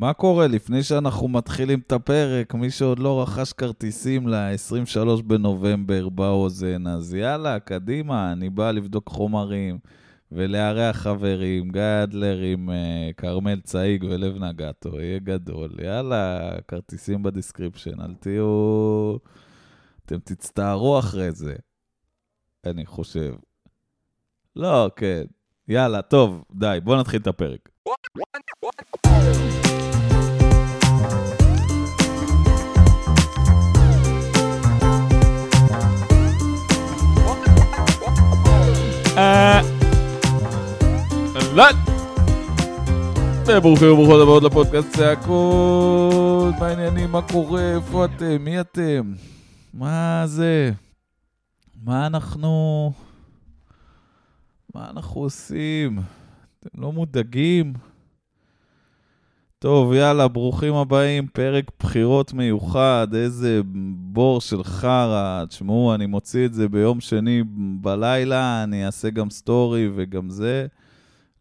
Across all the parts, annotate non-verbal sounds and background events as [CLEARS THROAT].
מה קורה לפני שאנחנו מתחילים את הפרק? מי שעוד לא רכש כרטיסים ל-23 בנובמבר באוזן, אז יאללה, קדימה, אני בא לבדוק חומרים ולארח חברים, גיא אדלר עם אה, כרמל צאיג ולב נגטו, יהיה גדול. יאללה, כרטיסים ב description, אל תהיו... אתם תצטערו אחרי זה, אני חושב. לא, כן. יאללה, טוב, די, בואו נתחיל את הפרק. אהלן! וברוכים וברוכות הבאות לפודקאסט צעקות, מה העניינים, מה קורה, איפה אתם, מי אתם? מה זה? מה אנחנו... מה אנחנו עושים? אתם לא מודאגים? טוב, יאללה, ברוכים הבאים, פרק בחירות מיוחד, איזה בור של חרא. תשמעו, אני מוציא את זה ביום שני בלילה, אני אעשה גם סטורי וגם זה.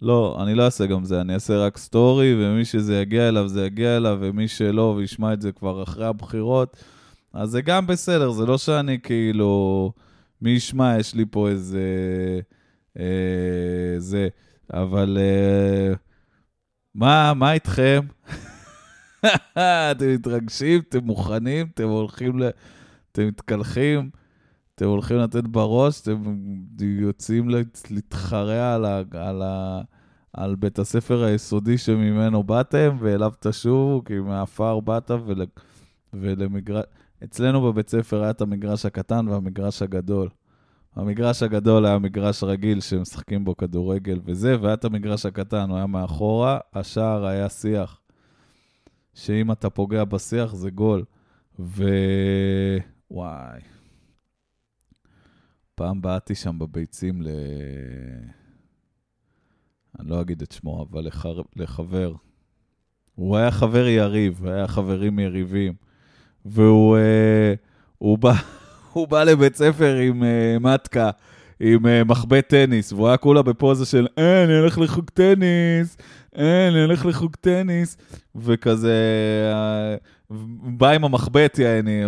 לא, אני לא אעשה גם זה, אני אעשה רק סטורי, ומי שזה יגיע אליו, זה יגיע אליו, ומי שלא, וישמע את זה כבר אחרי הבחירות, אז זה גם בסדר, זה לא שאני כאילו... מי ישמע, יש לי פה איזה... אה, זה, אבל... אה, מה, מה איתכם? [LAUGHS] אתם מתרגשים? אתם מוכנים? אתם הולכים ל... אתם מתקלחים? אתם הולכים לתת בראש? אתם יוצאים להתחרע על, ה... על, ה... על בית הספר היסודי שממנו באתם, ואליו תשובו, כי מעפר באת ול... ולמגרש... אצלנו בבית ספר היה את המגרש הקטן והמגרש הגדול. המגרש הגדול היה מגרש רגיל שמשחקים בו כדורגל וזה, והיה את המגרש הקטן, הוא היה מאחורה, השער היה שיח. שאם אתה פוגע בשיח זה גול. ו... וואי. פעם בעטתי שם בביצים ל... אני לא אגיד את שמו, אבל לח... לחבר. הוא היה חבר יריב, היה חברים יריבים. והוא אה, הוא בא... הוא בא לבית ספר עם uh, מתקה, עם uh, מחבט טניס, והוא היה כולה בפוזה של, אה, אני הולך לחוג טניס, אה, אני הולך לחוג טניס, וכזה, uh, בא עם המחבט, יעני,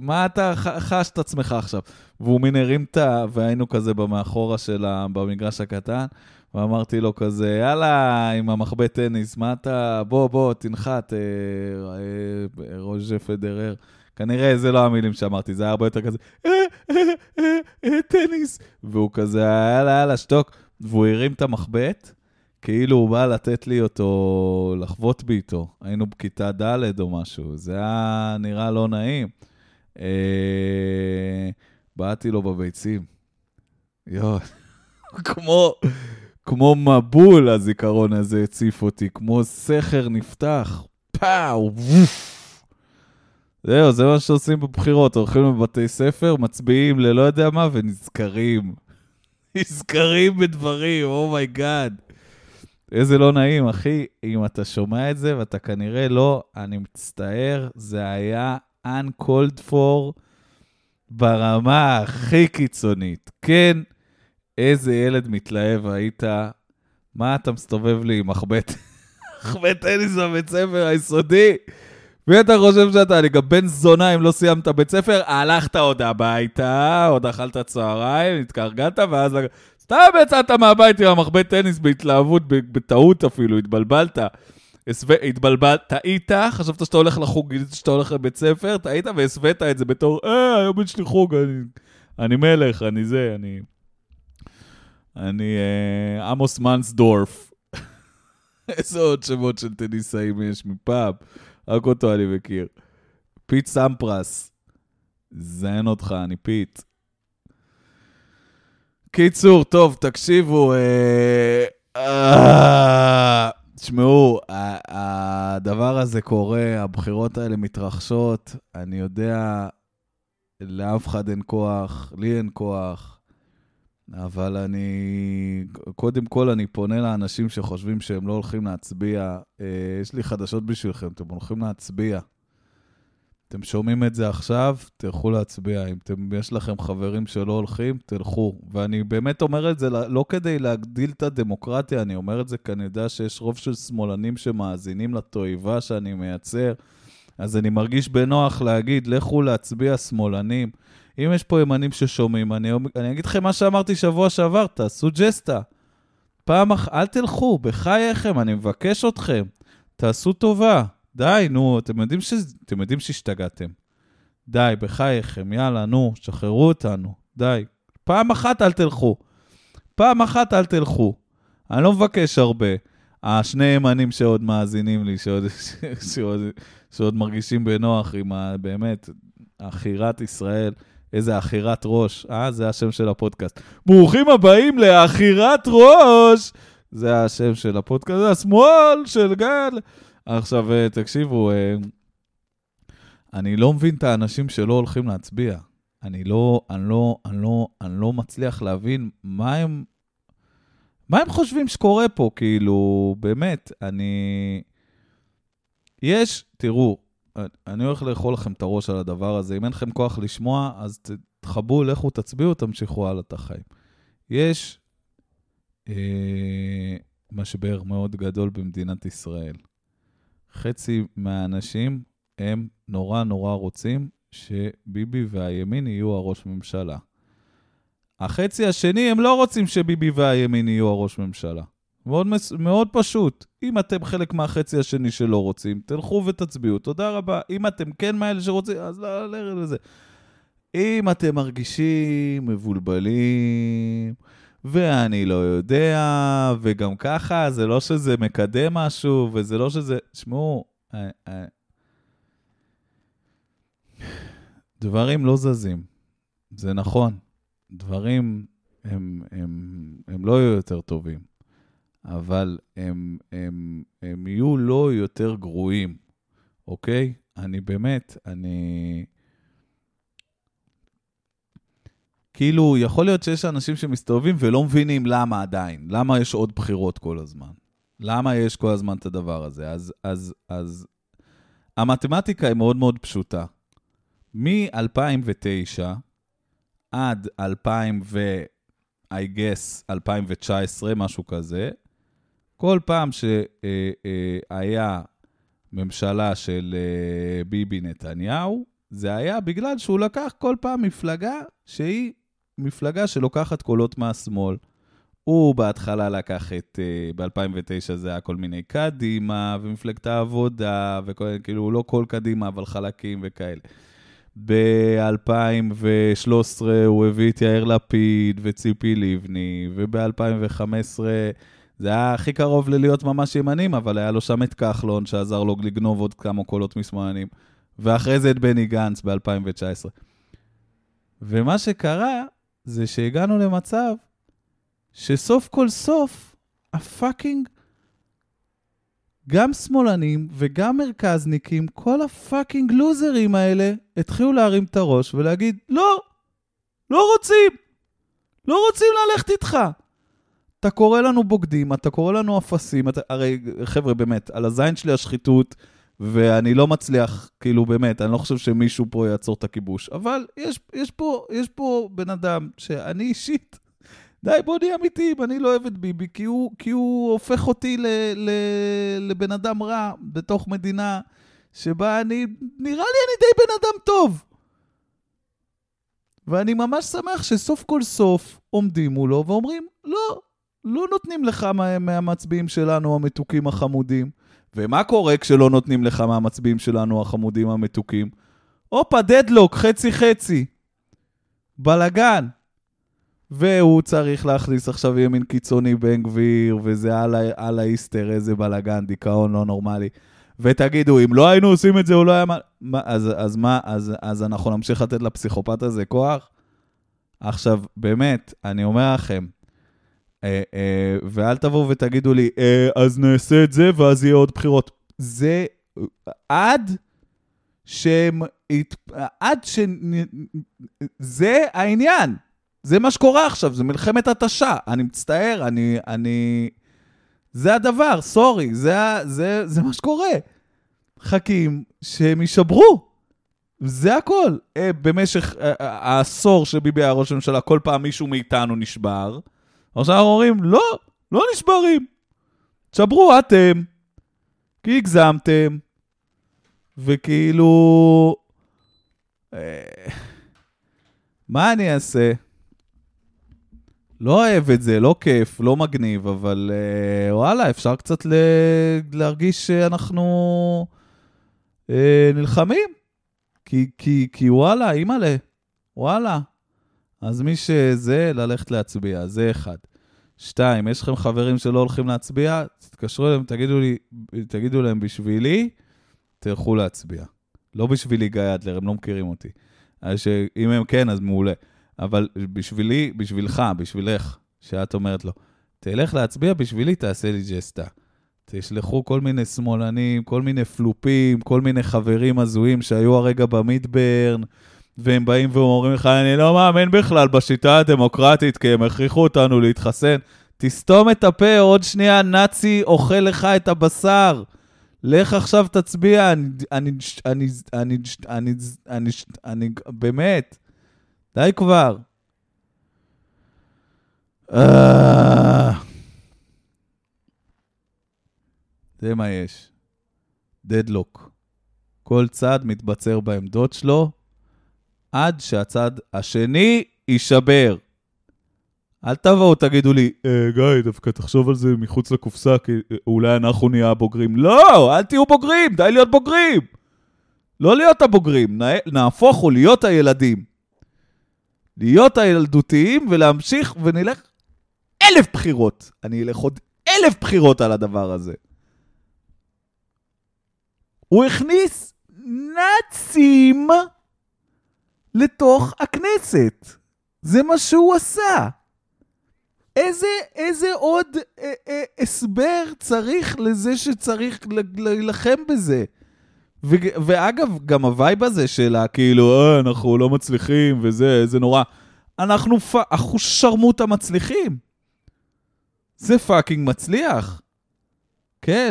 מה אתה חש את עצמך עכשיו? והוא מין הרים את ה... והיינו כזה במאחורה שלה, במגרש הקטן, ואמרתי לו כזה, יאללה, עם המחבט טניס, מה אתה, בוא, בוא, תנחת, אה, אה, רוז'ה פדרר. כנראה זה לא המילים שאמרתי, זה היה הרבה יותר כזה, אה, אה, אה, טניס. והוא כזה, יאללה, יאללה, שתוק. והוא הרים את המחבט, כאילו הוא בא לתת לי אותו, לחבוט בי איתו. היינו בכיתה ד' או משהו, זה היה נראה לא נעים. בעטתי לו בביצים. יואו, [LAUGHS] כמו, כמו מבול הזיכרון הזה הציף אותי, כמו סכר נפתח. פאו. זהו, זה מה שעושים בבחירות, הולכים לבתי ספר, מצביעים ללא יודע מה, ונזכרים. [LAUGHS] נזכרים בדברים, oh my god. Oh איזה לא נעים, אחי. אם אתה שומע את זה, ואתה כנראה לא, אני מצטער, זה היה uncalled for ברמה הכי קיצונית. כן, איזה ילד מתלהב היית. מה אתה מסתובב לי עם מחבט? [LAUGHS] טניס בבית ספר היסודי? מי אתה חושב שאתה? אני גם בן זונה אם לא סיימת בית ספר, הלכת עוד הביתה, עוד אכלת צהריים, התקרגלת, ואז סתם יצאת מהבית עם המחבט טניס בהתלהבות, בטעות אפילו, התבלבלת. התבלבלת, טעית, חשבת שאתה הולך לחוג, שאתה הולך לבית ספר, טעית והסווית את זה בתור, אה, היום יש לי חוג, אני, אני מלך, אני זה, אני... אני אה, עמוס מנסדורף. [LAUGHS] איזה עוד שמות של טניסאים יש מפעם. רק אותו אני מכיר. פיט סמפרס. זיין אותך, אני פיט. קיצור, טוב, תקשיבו, אה, אה, תשמעו, הדבר הזה קורה, הבחירות האלה מתרחשות, אני יודע, לאף אחד אין כוח, לי אין כוח, אבל אני, קודם כל אני פונה לאנשים שחושבים שהם לא הולכים להצביע. אה, יש לי חדשות בשבילכם, אתם הולכים להצביע. אתם שומעים את זה עכשיו, תלכו להצביע. אם אתם, יש לכם חברים שלא הולכים, תלכו. ואני באמת אומר את זה לא כדי להגדיל את הדמוקרטיה, אני אומר את זה כי אני יודע שיש רוב של שמאלנים שמאזינים לתועבה שאני מייצר. אז אני מרגיש בנוח להגיד, לכו להצביע שמאלנים. אם יש פה ימנים ששומעים, אני, אני אגיד לכם מה שאמרתי שבוע שעבר, תעשו ג'סטה. פעם אחת, אל תלכו, בחייכם, אני מבקש אתכם, תעשו טובה. די, נו, אתם יודעים, ש... אתם יודעים שהשתגעתם. די, בחייכם, יאללה, נו, שחררו אותנו, די. פעם אחת אל תלכו. פעם אחת אל תלכו. אני לא מבקש הרבה. השני ימנים שעוד מאזינים לי, שעוד, שעוד, שעוד מרגישים בנוח עם ה... באמת, עכירת ישראל. איזה עכירת ראש. אה, זה השם של הפודקאסט. ברוכים הבאים לעכירת ראש! זה השם של הפודקאסט, זה השמאל של גל. עכשיו, אה, תקשיבו, אה, אני לא מבין את האנשים שלא הולכים להצביע. אני לא, אני לא, אני לא, אני לא מצליח להבין מה הם, מה הם חושבים שקורה פה, כאילו, באמת, אני... יש, תראו, אני הולך לאכול לכם את הראש על הדבר הזה. אם אין לכם כוח לשמוע, אז תתחברו, לכו, תצביעו, תמשיכו הלאה את החיים. יש אה, משבר מאוד גדול במדינת ישראל. חצי מהאנשים הם נורא נורא רוצים שביבי והימין יהיו הראש ממשלה. החצי השני, הם לא רוצים שביבי והימין יהיו הראש ממשלה. מאוד, מאוד פשוט. אם אתם חלק מהחצי השני שלא רוצים, תלכו ותצביעו. תודה רבה. אם אתם כן מאלה שרוצים, אז לא לרד לזה. אם אתם מרגישים מבולבלים, ואני לא יודע, וגם ככה, זה לא שזה מקדם משהו, וזה לא שזה... תשמעו, אה, אה, דברים לא זזים. זה נכון. דברים הם, הם, הם לא יהיו יותר טובים. אבל הם, הם, הם יהיו לא יותר גרועים, אוקיי? אני באמת, אני... כאילו, יכול להיות שיש אנשים שמסתובבים ולא מבינים למה עדיין, למה יש עוד בחירות כל הזמן. למה יש כל הזמן את הדבר הזה? אז, אז, אז המתמטיקה היא מאוד מאוד פשוטה. מ-2009 עד 2000 ו... I guess 2019, משהו כזה, כל פעם שהיה ממשלה של אה, ביבי נתניהו, זה היה בגלל שהוא לקח כל פעם מפלגה שהיא מפלגה שלוקחת קולות מהשמאל. הוא בהתחלה לקח את, אה, ב-2009 זה היה כל מיני קדימה, ומפלגת העבודה, וכאילו לא כל קדימה, אבל חלקים וכאלה. ב-2013 הוא הביא את יאיר לפיד וציפי לבני, וב-2015 זה היה הכי קרוב ללהיות ממש ימנים, אבל היה לו שם את כחלון, שעזר לו לגנוב עוד כמה קולות משמאלנים, ואחרי זה את בני גנץ ב-2019. ומה שקרה זה שהגענו למצב שסוף כל סוף ה fucking, גם שמאלנים וגם מרכזניקים, כל ה fucking לוזרים האלה, התחילו להרים את הראש ולהגיד, לא, לא רוצים, לא רוצים ללכת איתך. אתה קורא לנו בוגדים, אתה קורא לנו אפסים, אתה, הרי חבר'ה, באמת, על הזין שלי השחיתות, ואני לא מצליח, כאילו באמת, אני לא חושב שמישהו פה יעצור את הכיבוש, אבל יש, יש, פה, יש פה בן אדם שאני אישית, די, בוא נהיה אמיתיים, אני לא אוהב את ביבי, כי הוא, כי הוא הופך אותי ל, ל, לבן אדם רע בתוך מדינה שבה אני, נראה לי אני די בן אדם טוב. ואני ממש שמח שסוף כל סוף עומדים מולו ואומרים, לא, לא נותנים לך מהמצביעים שלנו המתוקים החמודים. ומה קורה כשלא נותנים לך מהמצביעים שלנו החמודים המתוקים? הופה, דדלוק, חצי-חצי. בלגן. והוא צריך להכניס עכשיו ימין קיצוני בן גביר, וזה על האיסטר, איזה בלגן, דיכאון לא נורמלי. ותגידו, אם לא היינו עושים את זה, הוא לא היה... מה, אז, אז מה, אז, אז אנחנו נמשיך לתת לפסיכופת הזה כוח? עכשיו, באמת, אני אומר לכם, ואל תבואו ותגידו לי, אה, אז נעשה את זה ואז יהיה עוד בחירות. זה עד שהם... עד ש... זה העניין. זה מה שקורה עכשיו, זה מלחמת התשה. אני מצטער, אני... אני... זה הדבר, סורי, זה, זה, זה מה שקורה. חכים שהם יישברו. זה הכל. אה, במשך אה, אה, העשור שביבי היה ראש הממשלה, כל פעם מישהו מאיתנו נשבר. עכשיו אנחנו אומרים, לא, לא נשברים. תשברו אתם, כי הגזמתם. וכאילו... אה, מה אני אעשה? לא אוהב את זה, לא כיף, לא מגניב, אבל אה, וואלה, אפשר קצת ל... להרגיש שאנחנו אה, נלחמים. כי, כי, כי וואלה, אימא'לה, וואלה. אז מי שזה, ללכת להצביע, זה אחד. שתיים, יש לכם חברים שלא הולכים להצביע, תתקשרו אליהם, תגידו, לי, תגידו להם בשבילי, תלכו להצביע. לא בשבילי גיא אדלר, הם לא מכירים אותי. שאם הם כן, אז מעולה. אבל בשבילי, בשבילך, בשבילך, שאת אומרת לו, תלך להצביע בשבילי, תעשה לי ג'סטה. תשלחו כל מיני שמאלנים, כל מיני פלופים, כל מיני חברים הזויים שהיו הרגע במידברן, והם באים ואומרים לך, אני לא מאמין בכלל בשיטה הדמוקרטית, כי הם הכריחו אותנו להתחסן. תסתום את הפה, עוד שנייה נאצי אוכל לך את הבשר. לך עכשיו תצביע, אני, אני, אני, אני, אני, אני, אני, באמת, די כבר. זה מה יש. דדלוק. כל צד מתבצר בעמדות שלו, עד שהצד השני יישבר. אל תבואו, תגידו לי, אה, גיא, דווקא תחשוב על זה מחוץ לקופסה, כי אה, אולי אנחנו נהיה הבוגרים. לא, אל תהיו בוגרים, די להיות בוגרים. לא להיות הבוגרים, נהפוך הוא להיות הילדים. להיות הילדותיים ולהמשיך ונלך אלף בחירות. אני אלך עוד אלף בחירות על הדבר הזה. הוא הכניס נאצים לתוך הכנסת. זה מה שהוא עשה. איזה, איזה עוד אה, אה, הסבר צריך לזה שצריך להילחם בזה? ו, ואגב, גם ה vibe הזה של כאילו, אה, אנחנו לא מצליחים וזה, איזה נורא. אנחנו, פ... אנחנו שרמוטה מצליחים. זה fucking מצליח. כן,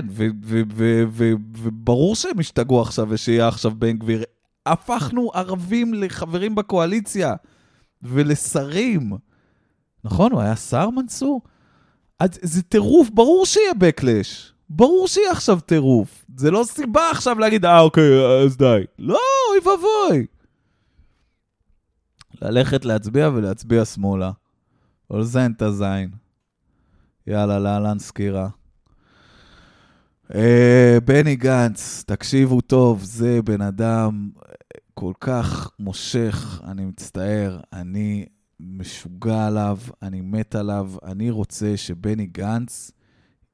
וברור שהם השתגעו עכשיו ושיהיה עכשיו בן גביר. הפכנו ערבים לחברים בקואליציה ולשרים. נכון, הוא היה שר, מנסור? אז זה טירוף, ברור שיהיה בקלאש. ברור שיהיה עכשיו טירוף. זה לא סיבה עכשיו להגיד, אה, אוקיי, אז די. לא, אוי ואבוי. ללכת להצביע ולהצביע שמאלה. או לזיין את הזין. יאללה, להלן סקירה. אה, בני גנץ, תקשיבו טוב, זה בן אדם כל כך מושך, אני מצטער, אני משוגע עליו, אני מת עליו, אני רוצה שבני גנץ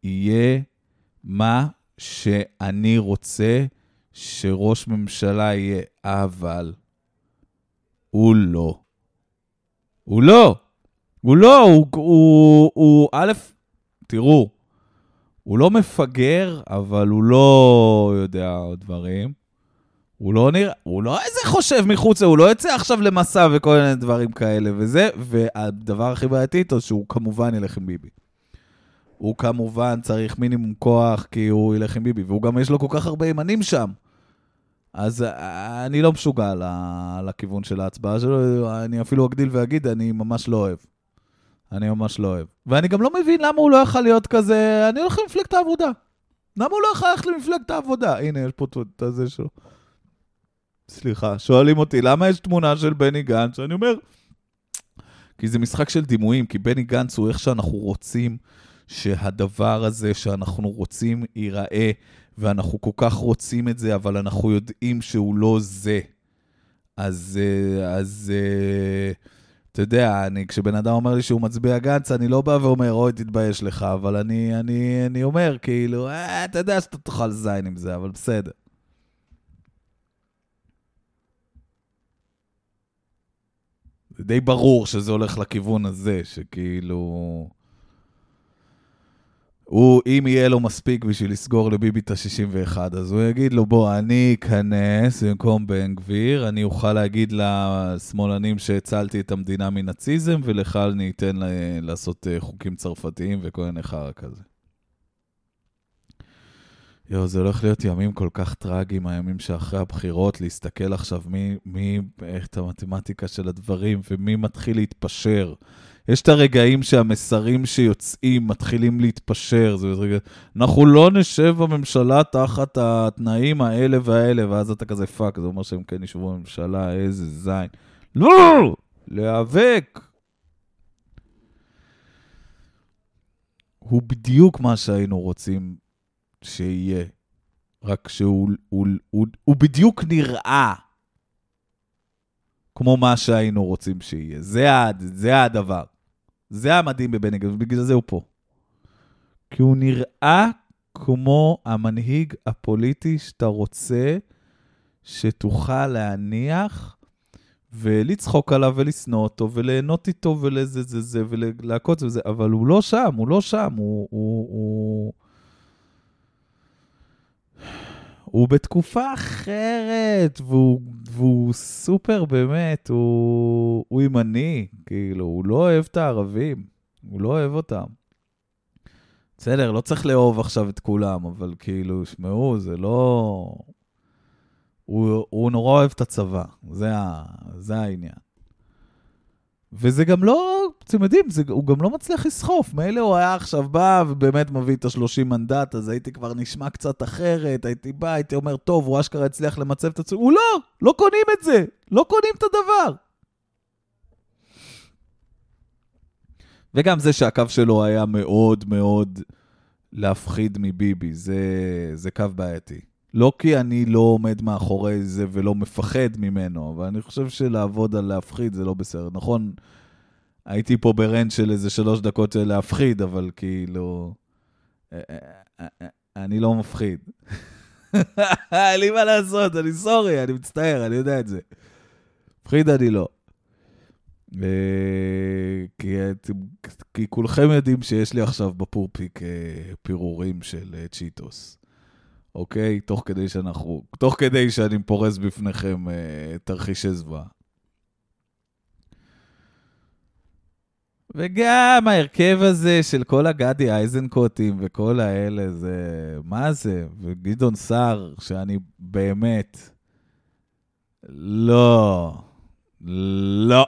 יהיה מה שאני רוצה שראש ממשלה יהיה, אבל הוא לא. הוא לא. הוא לא, הוא, הוא, הוא, א', תראו, הוא לא מפגר, אבל הוא לא יודע דברים. הוא לא נראה, הוא לא איזה חושב מחוץ, הוא לא יוצא עכשיו למסע וכל מיני דברים כאלה וזה, והדבר הכי בעייתי איתו, שהוא כמובן ילך עם ביבי. הוא כמובן צריך מינימום כוח, כי הוא ילך עם ביבי, והוא גם יש לו כל כך הרבה ימנים שם. אז אה, אני לא משוגע לכיוון של ההצבעה שלו, אני אפילו אגדיל ואגיד, אני ממש לא אוהב. אני ממש לא אוהב. ואני גם לא מבין למה הוא לא יכול להיות כזה, אני הולך למפלגת העבודה. למה הוא לא יכול ללכת למפלגת העבודה? הנה, יש פה את הזה שלו. סליחה, שואלים אותי, למה יש תמונה של בני גנץ? אני אומר, כי זה משחק של דימויים, כי בני גנץ הוא איך שאנחנו רוצים שהדבר הזה שאנחנו רוצים ייראה, ואנחנו כל כך רוצים את זה, אבל אנחנו יודעים שהוא לא זה. אז, אה, אז אה, אתה יודע, אני, כשבן אדם אומר לי שהוא מצביע גנץ, אני לא בא ואומר, אוי, תתבייש לך, אבל אני, אני, אני אומר, כאילו, אה, אתה יודע שאתה תאכל זין עם זה, אבל בסדר. זה די ברור שזה הולך לכיוון הזה, שכאילו... הוא, אם יהיה לו מספיק בשביל לסגור לביבי את ה-61, אז הוא יגיד לו, בוא, אני אכנס במקום בן גביר, אני אוכל להגיד לשמאלנים שהצלתי את המדינה מנאציזם, ולך אני אתן לה, לעשות אה, חוקים צרפתיים וכל מיני חרא כזה. יואו, זה הולך להיות ימים כל כך טרגיים, הימים שאחרי הבחירות, להסתכל עכשיו מי, מי, איך את המתמטיקה של הדברים, ומי מתחיל להתפשר. יש את הרגעים שהמסרים שיוצאים מתחילים להתפשר. זה רגע, אנחנו לא נשב בממשלה תחת התנאים האלה והאלה, ואז אתה כזה fuck, זה אומר שהם כן ישבו בממשלה, איזה זין. לא! להיאבק! הוא בדיוק מה שהיינו רוצים שיהיה, רק שהוא הוא, הוא, הוא בדיוק נראה כמו מה שהיינו רוצים שיהיה. זה, זה הדבר. זה המדהים בבני גנץ, ובגלל זה הוא פה. כי הוא נראה כמו המנהיג הפוליטי שאתה רוצה שתוכל להניח ולצחוק עליו ולשנוא אותו וליהנות איתו ולזה זה זה ולעקוץ וזה, אבל הוא לא שם, הוא לא שם, הוא... הוא, הוא... הוא בתקופה אחרת, והוא, והוא סופר באמת, הוא, הוא ימני, כאילו, הוא לא אוהב את הערבים, הוא לא אוהב אותם. בסדר, לא צריך לאהוב עכשיו את כולם, אבל כאילו, שמעו, זה לא... הוא, הוא נורא אוהב את הצבא, זה, ה, זה העניין. וזה גם לא, אתם יודעים, זה, הוא גם לא מצליח לסחוף. מילא הוא היה עכשיו בא ובאמת מביא את ה-30 מנדט, אז הייתי כבר נשמע קצת אחרת, הייתי בא, הייתי אומר, טוב, הוא אשכרה הצליח למצב את עצמו. הוא לא, לא קונים את זה, לא קונים את הדבר. וגם זה שהקו שלו היה מאוד מאוד להפחיד מביבי, זה, זה קו בעייתי. לא כי אני לא עומד מאחורי זה ולא מפחד ממנו, אבל אני חושב שלעבוד על להפחיד זה לא בסדר. נכון, הייתי פה ברנט של איזה שלוש דקות של להפחיד, אבל כאילו... אה, אה, אה, אני לא מפחיד. [LAUGHS] אין לי מה לעשות, אני סורי, אני מצטער, אני יודע את זה. מפחיד אני לא. כי, כולכם יודעים שיש לי עכשיו בפורפיק פירורים של צ'יטוס. אוקיי? תוך כדי שאנחנו, תוך כדי שאני פורס בפניכם אה, תרחישי זוועה. וגם ההרכב הזה של כל הגדי איזנקוטים וכל האלה, זה... מה זה? וגדעון סער, שאני באמת... לא. לא.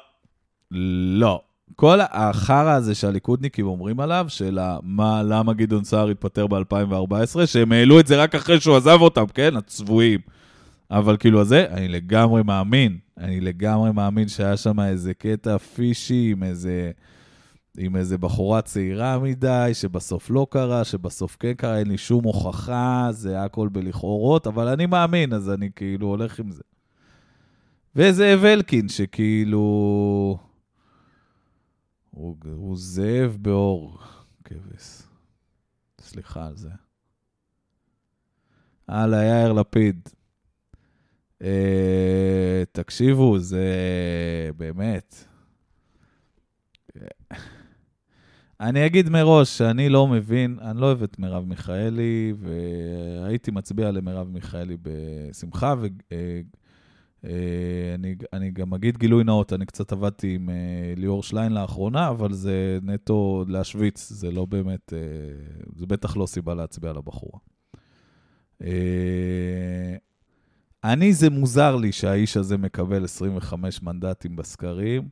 לא. כל החרא הזה שהליכודניקים אומרים עליו, של מה, למה גדעון סער התפטר ב-2014, שהם העלו את זה רק אחרי שהוא עזב אותם, כן? הצבועים. אבל כאילו, הזה, אני לגמרי מאמין, אני לגמרי מאמין שהיה שם איזה קטע פישי עם איזה, עם איזה בחורה צעירה מדי, שבסוף לא קרה, שבסוף כן קרה, אין לי שום הוכחה, זה הכל בלכאורות, אבל אני מאמין, אז אני כאילו הולך עם זה. וזאב אלקין, שכאילו... הוא, הוא זאב באור כבש. סליחה על זה. הלאה, יאיר לפיד. אה, תקשיבו, זה באמת... אני אגיד מראש שאני לא מבין, אני לא אוהב את מרב מיכאלי, והייתי מצביע למרב מיכאלי בשמחה, ו... אה, אני, אני גם אגיד גילוי נאות, אני קצת עבדתי עם uh, ליאור שליין לאחרונה, אבל זה נטו להשוויץ, זה לא באמת, uh, זה בטח לא סיבה להצביע לבחורה. אני, זה מוזר לי שהאיש הזה מקבל 25 מנדטים בסקרים,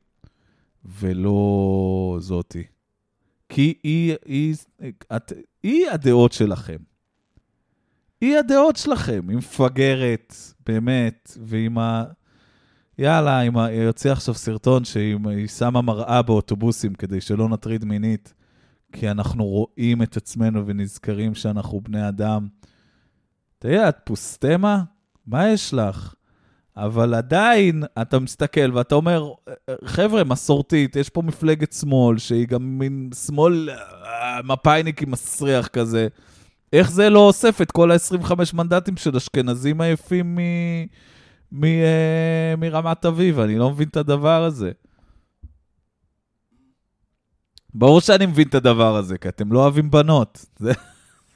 ולא זאתי. כי היא, היא, את, היא הדעות שלכם. היא הדעות שלכם, היא מפגרת, באמת, ועם ה... יאללה, עם ה... היא יוצאה עכשיו סרטון שהיא שמה מראה באוטובוסים כדי שלא נטריד מינית, כי אנחנו רואים את עצמנו ונזכרים שאנחנו בני אדם. תראה, את פוסטמה? מה יש לך? אבל עדיין אתה מסתכל ואתה אומר, חבר'ה, מסורתית, יש פה מפלגת שמאל, שהיא גם מין שמאל אה, מפאיניקי מסריח כזה. איך זה לא אוסף את כל ה-25 מנדטים של אשכנזים עייפים מ... מ... אה, מרמת אביב? אני לא מבין את הדבר הזה. ברור שאני מבין את הדבר הזה, כי אתם לא אוהבים בנות. זה...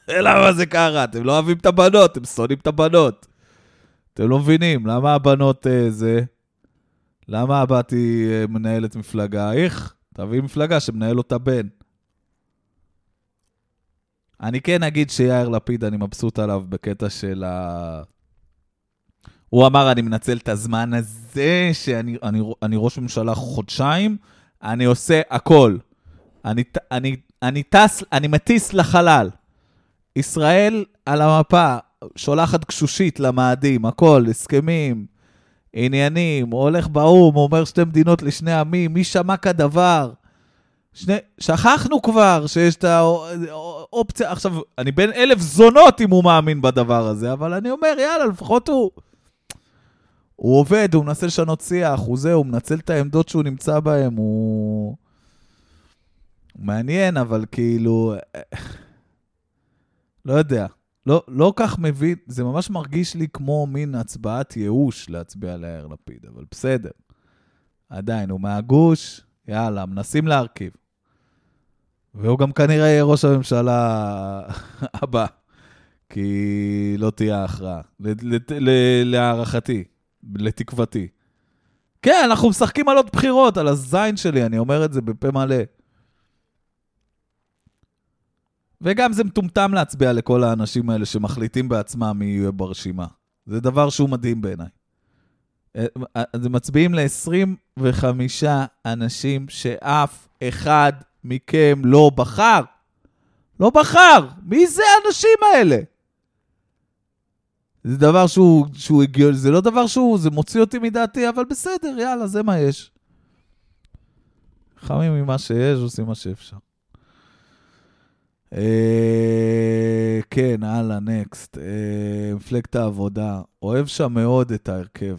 למה זה קרה? אתם לא אוהבים את הבנות, אתם שונאים את הבנות. אתם לא מבינים, למה הבנות אה, זה? למה הבת היא אה, מנהלת מפלגה? איך? תביא מפלגה שמנהל אותה בן. אני כן אגיד שיאיר לפיד, אני מבסוט עליו בקטע של ה... הוא אמר, אני מנצל את הזמן הזה, שאני אני, אני ראש ממשלה חודשיים, אני עושה הכל. אני, אני, אני טס, אני מטיס לחלל. ישראל על המפה, שולחת גשושית למאדים, הכל, הסכמים, עניינים, הולך באו"ם, אומר שתי מדינות לשני עמים, מי שמע כדבר? שני, שכחנו כבר שיש את האופציה, עכשיו, אני בין אלף זונות אם הוא מאמין בדבר הזה, אבל אני אומר, יאללה, לפחות הוא... הוא עובד, הוא מנסה לשנות שיח, הוא זה, הוא מנצל את העמדות שהוא נמצא בהן, הוא... מעניין, אבל כאילו... לא יודע. לא, לא כך מבין, זה ממש מרגיש לי כמו מין הצבעת ייאוש להצביע ליאיר לפיד, אבל בסדר. עדיין, הוא מהגוש, יאללה, מנסים להרכיב. והוא גם כנראה יהיה ראש הממשלה הבא, כי לא תהיה הכרעה, להערכתי, לתקוותי. כן, אנחנו משחקים על עוד בחירות, על הזין שלי, אני אומר את זה בפה מלא. וגם זה מטומטם להצביע לכל האנשים האלה שמחליטים בעצמם מי יהיה ברשימה. זה דבר שהוא מדהים בעיניי. אה, אה, אז מצביעים ל-25 אנשים שאף אחד מכם לא בחר. לא בחר! מי זה האנשים האלה? זה דבר שהוא, שהוא הגיוני, זה לא דבר שהוא, זה מוציא אותי מדעתי, אבל בסדר, יאללה, זה מה יש. חמים ממה שיש, עושים מה שאפשר. אה, כן, הלאה, נקסט. אה, מפלגת העבודה. אוהב שם מאוד את ההרכב.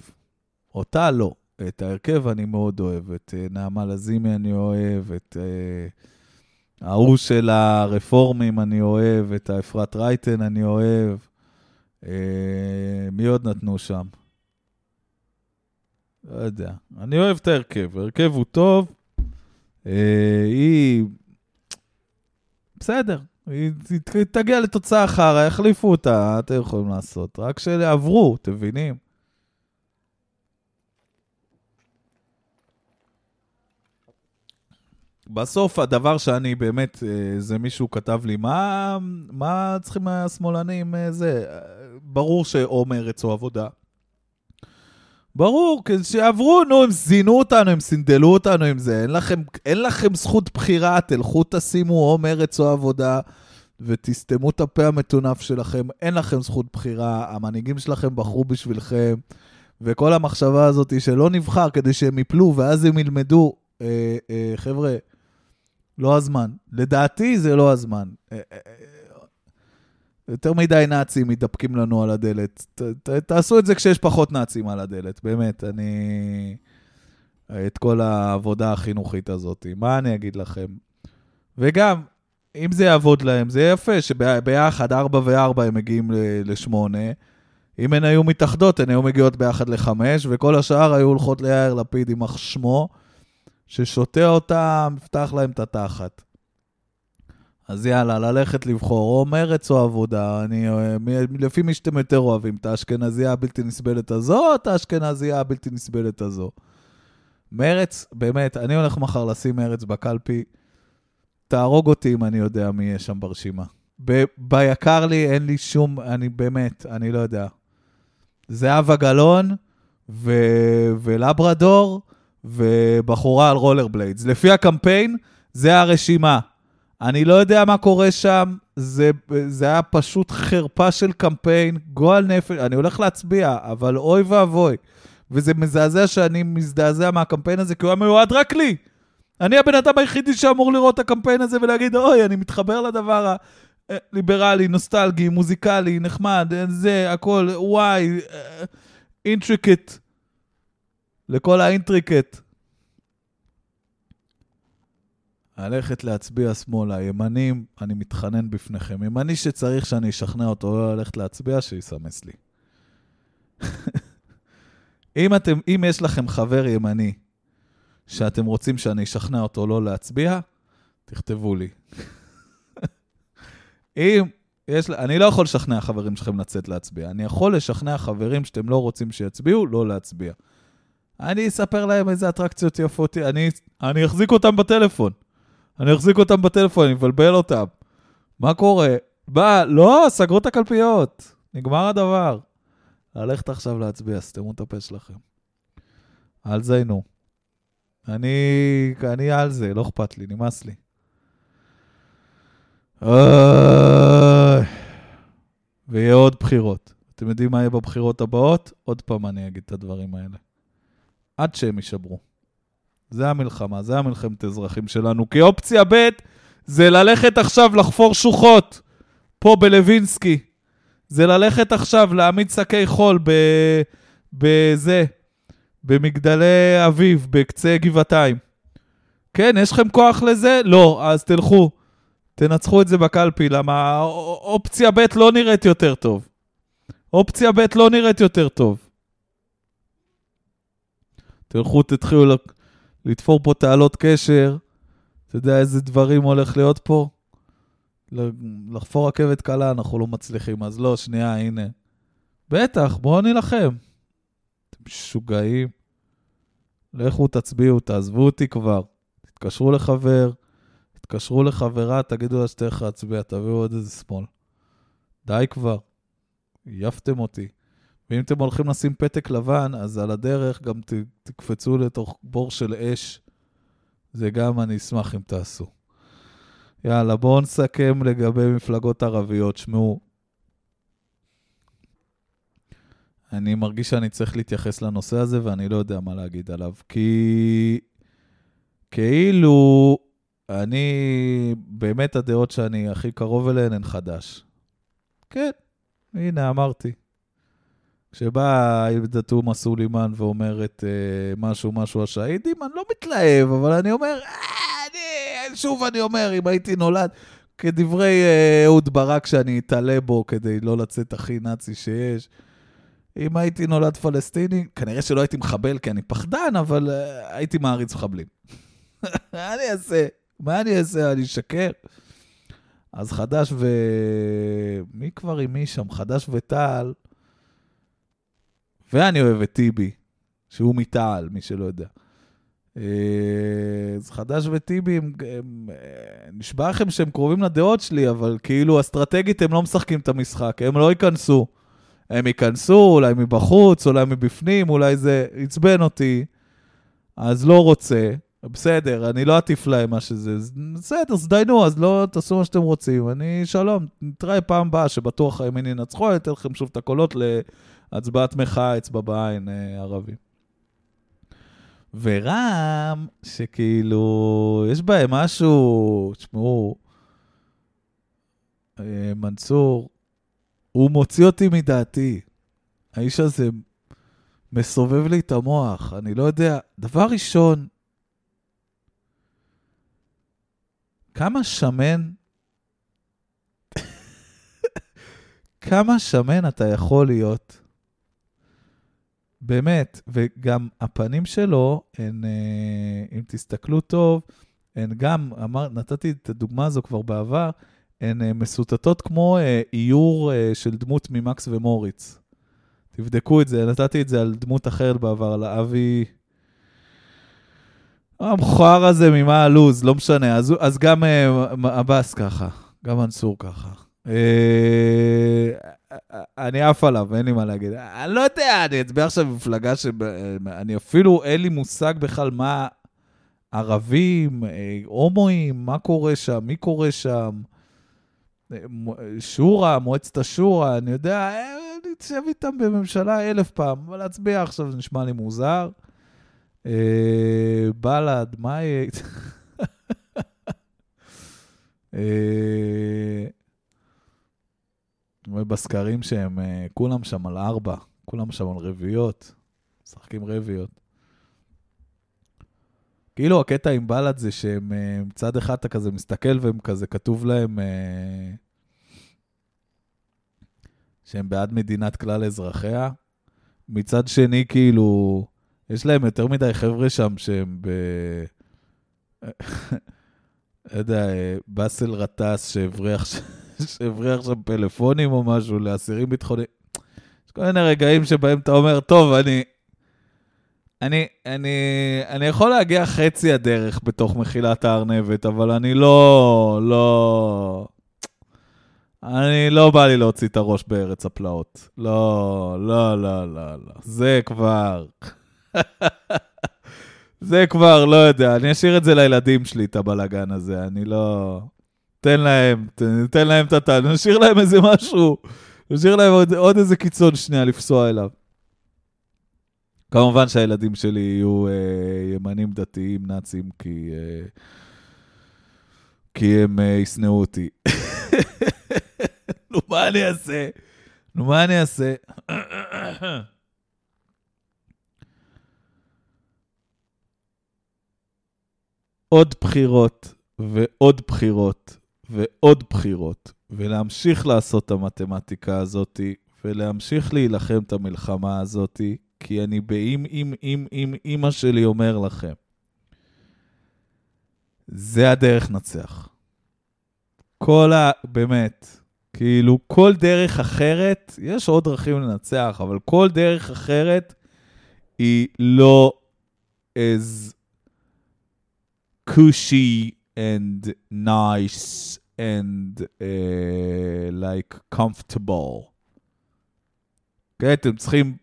אותה לא. את ההרכב אני מאוד אוהב. את אה, נעמה לזימי אני אוהב, את ההוא של הרפורמים אני אוהב, את האפרת רייטן אני אוהב. מי עוד נתנו שם? לא יודע. אני אוהב את ההרכב. ההרכב הוא טוב. היא בסדר, היא תגיע לתוצאה חרא, יחליפו אותה, אתם יכולים לעשות. רק שעברו, אתם מבינים? בסוף הדבר שאני באמת, אה, זה מישהו כתב לי, מה, מה צריכים השמאלנים אה, זה? ברור שאו מרץ או עבודה. ברור, שיעברו, נו, הם זינו אותנו, הם סינדלו אותנו עם זה. אין לכם, אין לכם זכות בחירה, תלכו תשימו או מרץ או עבודה ותסתמו את הפה המטונף שלכם. אין לכם זכות בחירה, המנהיגים שלכם בחרו בשבילכם. וכל המחשבה הזאת שלא נבחר כדי שהם יפלו ואז הם ילמדו, אה, אה, חבר'ה, לא הזמן. לדעתי זה לא הזמן. אה, אה, יותר מדי נאצים מתדפקים לנו על הדלת. ת, ת, תעשו את זה כשיש פחות נאצים על הדלת, באמת, אני... את כל העבודה החינוכית הזאת. מה אני אגיד לכם? וגם, אם זה יעבוד להם, זה יפה שביחד, ארבע וארבע הם מגיעים לשמונה. אם הן היו מתאחדות, הן היו מגיעות ביחד לחמש, וכל השאר היו הולכות ליאיר לפיד עם שמו, ששותה אותם, יפתח להם את התחת. אז יאללה, ללכת לבחור, או מרץ או עבודה, אני, לפי מי שאתם יותר אוהבים, את האשכנזייה הבלתי נסבלת הזו, או את האשכנזייה הבלתי נסבלת הזו. מרץ, באמת, אני הולך מחר לשים מרץ בקלפי, תהרוג אותי אם אני יודע מי יהיה שם ברשימה. ב- ביקר לי, אין לי שום, אני באמת, אני לא יודע. זהבה גלאון ו- ולברדור ובחורה על רולר בליידס. לפי הקמפיין, זה הרשימה. אני לא יודע מה קורה שם, זה, זה היה פשוט חרפה של קמפיין, גועל נפש, אני הולך להצביע, אבל אוי ואבוי. וזה מזעזע שאני מזדעזע מהקמפיין הזה, כי הוא היה מיועד רק לי. אני הבן אדם היחידי שאמור לראות את הקמפיין הזה ולהגיד, אוי, אני מתחבר לדבר הליברלי, נוסטלגי, מוזיקלי, נחמד, זה, הכל, וואי, intricate. לכל ה intricate. ללכת להצביע שמאלה. ימנים, אני מתחנן בפניכם. ימני שצריך שאני אשכנע אותו לא ללכת להצביע, שיסמס לי. [LAUGHS] אם, אתם, אם יש לכם חבר ימני שאתם רוצים שאני אשכנע אותו לא להצביע, תכתבו לי. [LAUGHS] אם יש, אני לא יכול לשכנע חברים שלכם לצאת להצביע. אני יכול לשכנע חברים שאתם לא רוצים שיצביעו, לא להצביע. אני אספר להם איזה אטרקציות יפות, אני, אני אחזיק אותם בטלפון. אני אחזיק אותם בטלפון, אני מבלבל אותם. מה קורה? מה? לא, סגרו את הקלפיות. נגמר הדבר. ללכת עכשיו להצביע, סתמו את הפה שלכם. אל זיינו. אני, אני על זה, לא אכפת לי, נמאס לי. ויהיה עוד בחירות. אתם יודעים מה יהיה בבחירות הבאות? עוד פעם אני אגיד את הדברים האלה. עד שהם יישברו. זה המלחמה, זה המלחמת אזרחים שלנו. כי אופציה ב' זה ללכת עכשיו לחפור שוחות פה בלווינסקי. זה ללכת עכשיו להעמיד שקי חול ב... בזה, במגדלי אביב, בקצה גבעתיים. כן, יש לכם כוח לזה? לא, אז תלכו. תנצחו את זה בקלפי, למה אופציה ב' לא נראית יותר טוב. אופציה ב' לא נראית יותר טוב. תלכו, תתחילו לתפור פה תעלות קשר. אתה יודע איזה דברים הולך להיות פה? לחפור רכבת קלה אנחנו לא מצליחים, אז לא, שנייה, הנה. בטח, בואו נילחם. אתם משוגעים. לכו תצביעו, תעזבו אותי כבר. תתקשרו לחבר, תתקשרו לחברה, תגידו לה שתלך להצביע, תביאו עוד איזה שמאל. די כבר. עייפתם אותי. ואם אתם הולכים לשים פתק לבן, אז על הדרך גם ת, תקפצו לתוך בור של אש. זה גם אני אשמח אם תעשו. יאללה, בואו נסכם לגבי מפלגות ערביות. שמעו, אני מרגיש שאני צריך להתייחס לנושא הזה ואני לא יודע מה להגיד עליו. כי כאילו אני, באמת הדעות שאני הכי קרוב אליהן הן חדש. כן, הנה, אמרתי. כשבאה עאידה תומא סולימאן ואומרת אה, משהו, משהו השהידים, אני לא מתלהב, אבל אני אומר, אה, אני, שוב אני אומר, אם הייתי נולד, כדברי אה, אהוד ברק שאני אתעלה בו כדי לא לצאת הכי נאצי שיש, אם הייתי נולד פלסטיני, כנראה שלא הייתי מחבל כי אני פחדן, אבל הייתי מעריץ מחבלים. [LAUGHS] מה אני אעשה? מה אני אעשה? אני אשקר? אז חדש ו... מי כבר עם מי שם? חדש וטל. ואני אוהב את טיבי, שהוא מתעל, מי שלא יודע. אה, אז חדש וטיבי, הם, הם, אה, נשבע לכם שהם קרובים לדעות שלי, אבל כאילו אסטרטגית הם לא משחקים את המשחק, הם לא ייכנסו. הם ייכנסו, אולי מבחוץ, אולי מבפנים, אולי זה עצבן אותי, אז לא רוצה. בסדר, אני לא אטיף להם מה שזה. בסדר, אז דיינו, אז לא תעשו מה שאתם רוצים. אני, שלום, נתראה פעם הבאה, שבטוח הימין ינצחו, אני אתן לכם שוב את הקולות להצבעת מחאה, אצבע בעין, אה, ערבי. ורם, שכאילו, יש בהם משהו, תשמעו, אה, מנסור, הוא מוציא אותי מדעתי. האיש הזה מסובב לי את המוח, אני לא יודע. דבר ראשון, כמה שמן, [LAUGHS] כמה שמן אתה יכול להיות. באמת, וגם הפנים שלו, הן, אה, אם תסתכלו טוב, הן גם, אמר, נתתי את הדוגמה הזו כבר בעבר, הן אה, מסוטטות כמו אה, איור של דמות ממקס ומוריץ. תבדקו את זה, נתתי את זה על דמות אחרת בעבר, על אבי... המכוער הזה ממה הלו"ז, לא משנה. אז, אז גם עבאס ככה, גם מנסור ככה. אני עף עליו, אין לי מה להגיד. אני לא יודע, אני אצביע עכשיו במפלגה ש... אני אפילו, אין לי מושג בכלל מה ערבים, הומואים, מה קורה שם, מי קורה שם. שורה, מועצת השורה, אני יודע, אני אתשב איתם בממשלה אלף פעם, אבל להצביע עכשיו זה נשמע לי מוזר. בל"ד, מה יהיה? [LAUGHS] רואה בסקרים שהם כולם שם על ארבע, כולם שם על רביעיות, משחקים רביעיות. כאילו הקטע עם בל"ד זה שהם, מצד אחד אתה כזה מסתכל והם כזה, כתוב להם שהם בעד מדינת כלל אזרחיה. מצד שני, כאילו, יש להם יותר מדי חבר'ה שם שהם ב... [LAUGHS] לא יודע, באסל גטאס שהבריח, שהבריח שם פלאפונים או משהו לאסירים ביטחוניים. יש כל מיני רגעים שבהם אתה אומר, טוב, אני... אני, אני, אני יכול להגיע חצי הדרך בתוך מחילת הארנבת, אבל אני לא, לא... אני לא בא לי להוציא את הראש בארץ הפלאות. לא, לא, לא, לא, לא. זה כבר... [LAUGHS] זה כבר, לא יודע, אני אשאיר את זה לילדים שלי, את הבלאגן הזה. אני לא... תן להם, תן, תן להם את הטל, נשאיר להם איזה משהו, נשאיר להם עוד, עוד איזה קיצון שנייה לפסוע אליו. כמובן שהילדים שלי יהיו אה, ימנים דתיים, נאצים, כי, אה, כי הם אה, אותי. [LAUGHS] נו, מה אני אעשה? נו, מה אני אעשה? [COUGHS] עוד בחירות ועוד בחירות ועוד בחירות, ולהמשיך לעשות את המתמטיקה הזאת, ולהמשיך להילחם את המלחמה הזאת, כי אני באם אם אם אם אימא שלי אומר לכם, זה הדרך נצח. כל ה... באמת, כאילו, כל דרך אחרת, יש עוד דרכים לנצח, אבל כל דרך אחרת היא לא as cushy and nice and uh, like comfortable. okay, אתם צריכים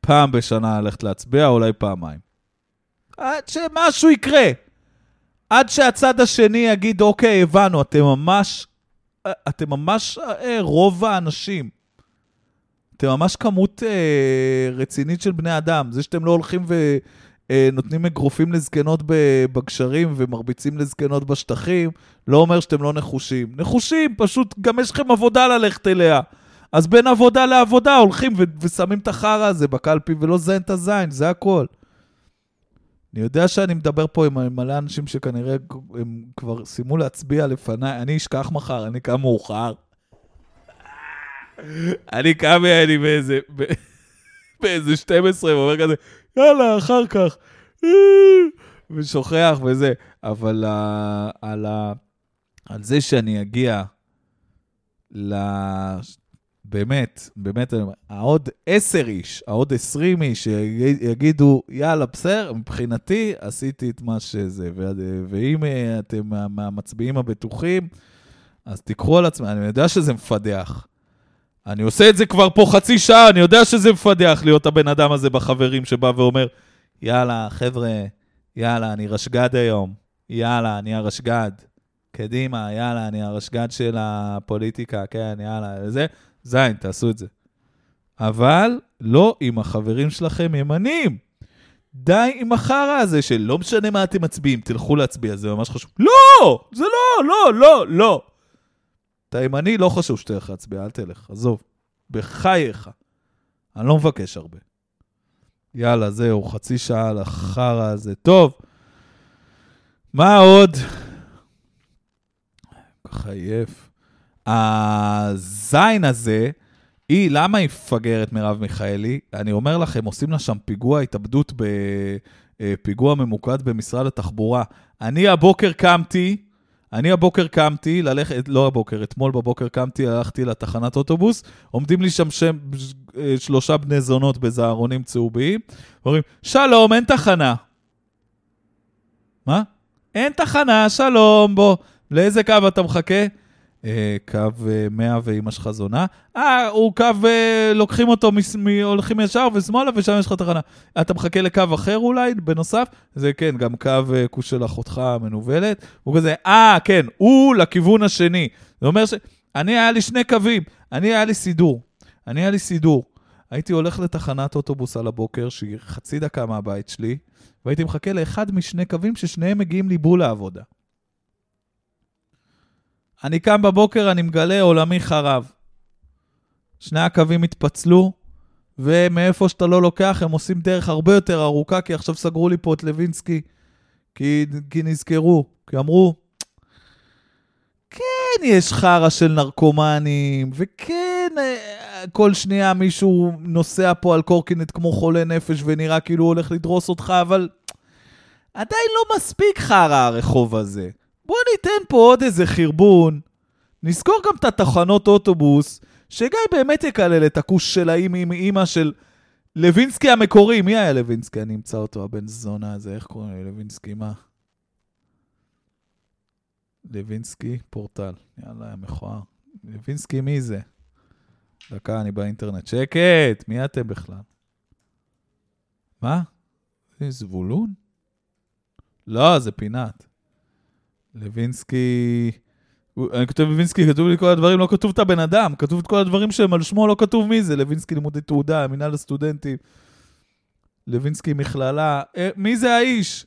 פעם בשנה ללכת להצביע, אולי פעמיים. עד שמשהו יקרה. עד שהצד השני יגיד, אוקיי, הבנו, אתם ממש, אתם ממש אה, רוב האנשים. אתם ממש כמות אה, רצינית של בני אדם. זה שאתם לא הולכים ו... אה, נותנים אגרופים לזקנות בגשרים ומרביצים לזקנות בשטחים, לא אומר שאתם לא נחושים. נחושים, פשוט גם יש לכם עבודה ללכת אליה. אז בין עבודה לעבודה הולכים ו- ושמים את החרא הזה בקלפי ולא זיין את הזין, זה הכל. אני יודע שאני מדבר פה עם מלא אנשים שכנראה הם כבר סיימו להצביע לפניי, אני אשכח מחר, אני קם מאוחר. אני קם אני באיזה, באיזה 12 ואומר כזה, יאללה, אחר כך. ושוכח וזה. אבל על, ה... על זה שאני אגיע ל... באמת, באמת, העוד עשר איש, העוד עשרים איש שיגידו, יאללה, בסדר, מבחינתי עשיתי את מה שזה. ואם אה, אתם מהמצביעים הבטוחים, אז תיקחו על עצמם, אני יודע שזה מפדח. אני עושה את זה כבר פה חצי שעה, אני יודע שזה מפדח להיות הבן אדם הזה בחברים שבא ואומר, יאללה, חבר'ה, יאללה, אני רשג"ד היום, יאללה, אני הרשג"ד. קדימה, יאללה, אני הרשג"ד של הפוליטיקה, כן, יאללה, וזה, זין, תעשו את זה. אבל לא אם החברים שלכם ימנים. די עם החרא הזה של לא משנה מה אתם מצביעים, תלכו להצביע, זה ממש חשוב. לא! זה לא, לא, לא, לא. אתה ימני, לא חשוב שתלך להצביע, אל תלך, עזוב. בחייך. אני לא מבקש הרבה. יאללה, זהו, חצי שעה לחרא הזה. טוב, מה עוד? ככה עייף. הזין הזה, היא, למה היא מפגרת מרב מיכאלי? אני אומר לכם, עושים לה שם פיגוע התאבדות, בפיגוע אה, ממוקד במשרד התחבורה. אני הבוקר קמתי, אני הבוקר קמתי, ללכת, לא הבוקר, אתמול בבוקר קמתי, הלכתי לתחנת אוטובוס, עומדים לי שם שם אה, שלושה בני זונות בזערונים צהובים, אומרים, שלום, אין תחנה. מה? אין תחנה, שלום, בוא. לאיזה קו אתה מחכה? אה, קו 100 אה, ואימא שלך זונה. אה, הוא קו, אה, לוקחים אותו, הולכים ישר ושמאלה ושם יש לך תחנה. אתה מחכה לקו אחר אולי, בנוסף? זה כן, גם קו כוש של אחותך המנוולת. הוא כזה, אה, כן, הוא לכיוון השני. זה אומר ש... אני, היה לי שני קווים, אני, היה לי סידור. אני, היה לי סידור. הייתי הולך לתחנת אוטובוס על הבוקר, שהיא חצי דקה מהבית שלי, והייתי מחכה לאחד משני קווים ששניהם מגיעים לי בול לעבודה. אני קם בבוקר, אני מגלה, עולמי חרב. שני הקווים התפצלו, ומאיפה שאתה לא לוקח, הם עושים דרך הרבה יותר ארוכה, כי עכשיו סגרו לי פה את לוינסקי, כי, כי נזכרו, כי אמרו, כן, יש חרא של נרקומנים, וכן, אה, כל שנייה מישהו נוסע פה על קורקינט כמו חולה נפש ונראה כאילו הוא הולך לדרוס אותך, אבל עדיין לא מספיק חרא הרחוב הזה. בוא ניתן פה עוד איזה חרבון, נזכור גם את התחנות אוטובוס, שגיא באמת יקלל את הכוש של האם עם אימא של לוינסקי המקורי. מי היה לוינסקי? אני אמצא אותו, הבן זונה הזה, איך קוראים לי? לוינסקי, מה? לוינסקי פורטל. יאללה, מכוער. לוינסקי מי זה? דקה, אני באינטרנט. שקט, מי אתם בכלל? מה? זה זבולון? לא, זה פינת. לוינסקי... אני כותב לוינסקי, כתוב לי כל הדברים, לא כתוב את הבן אדם, כתוב את כל הדברים שהם על שמו, לא כתוב מי זה. לוינסקי לימודי תעודה, מינהל הסטודנטים. לוינסקי מכללה. אה, מי זה האיש?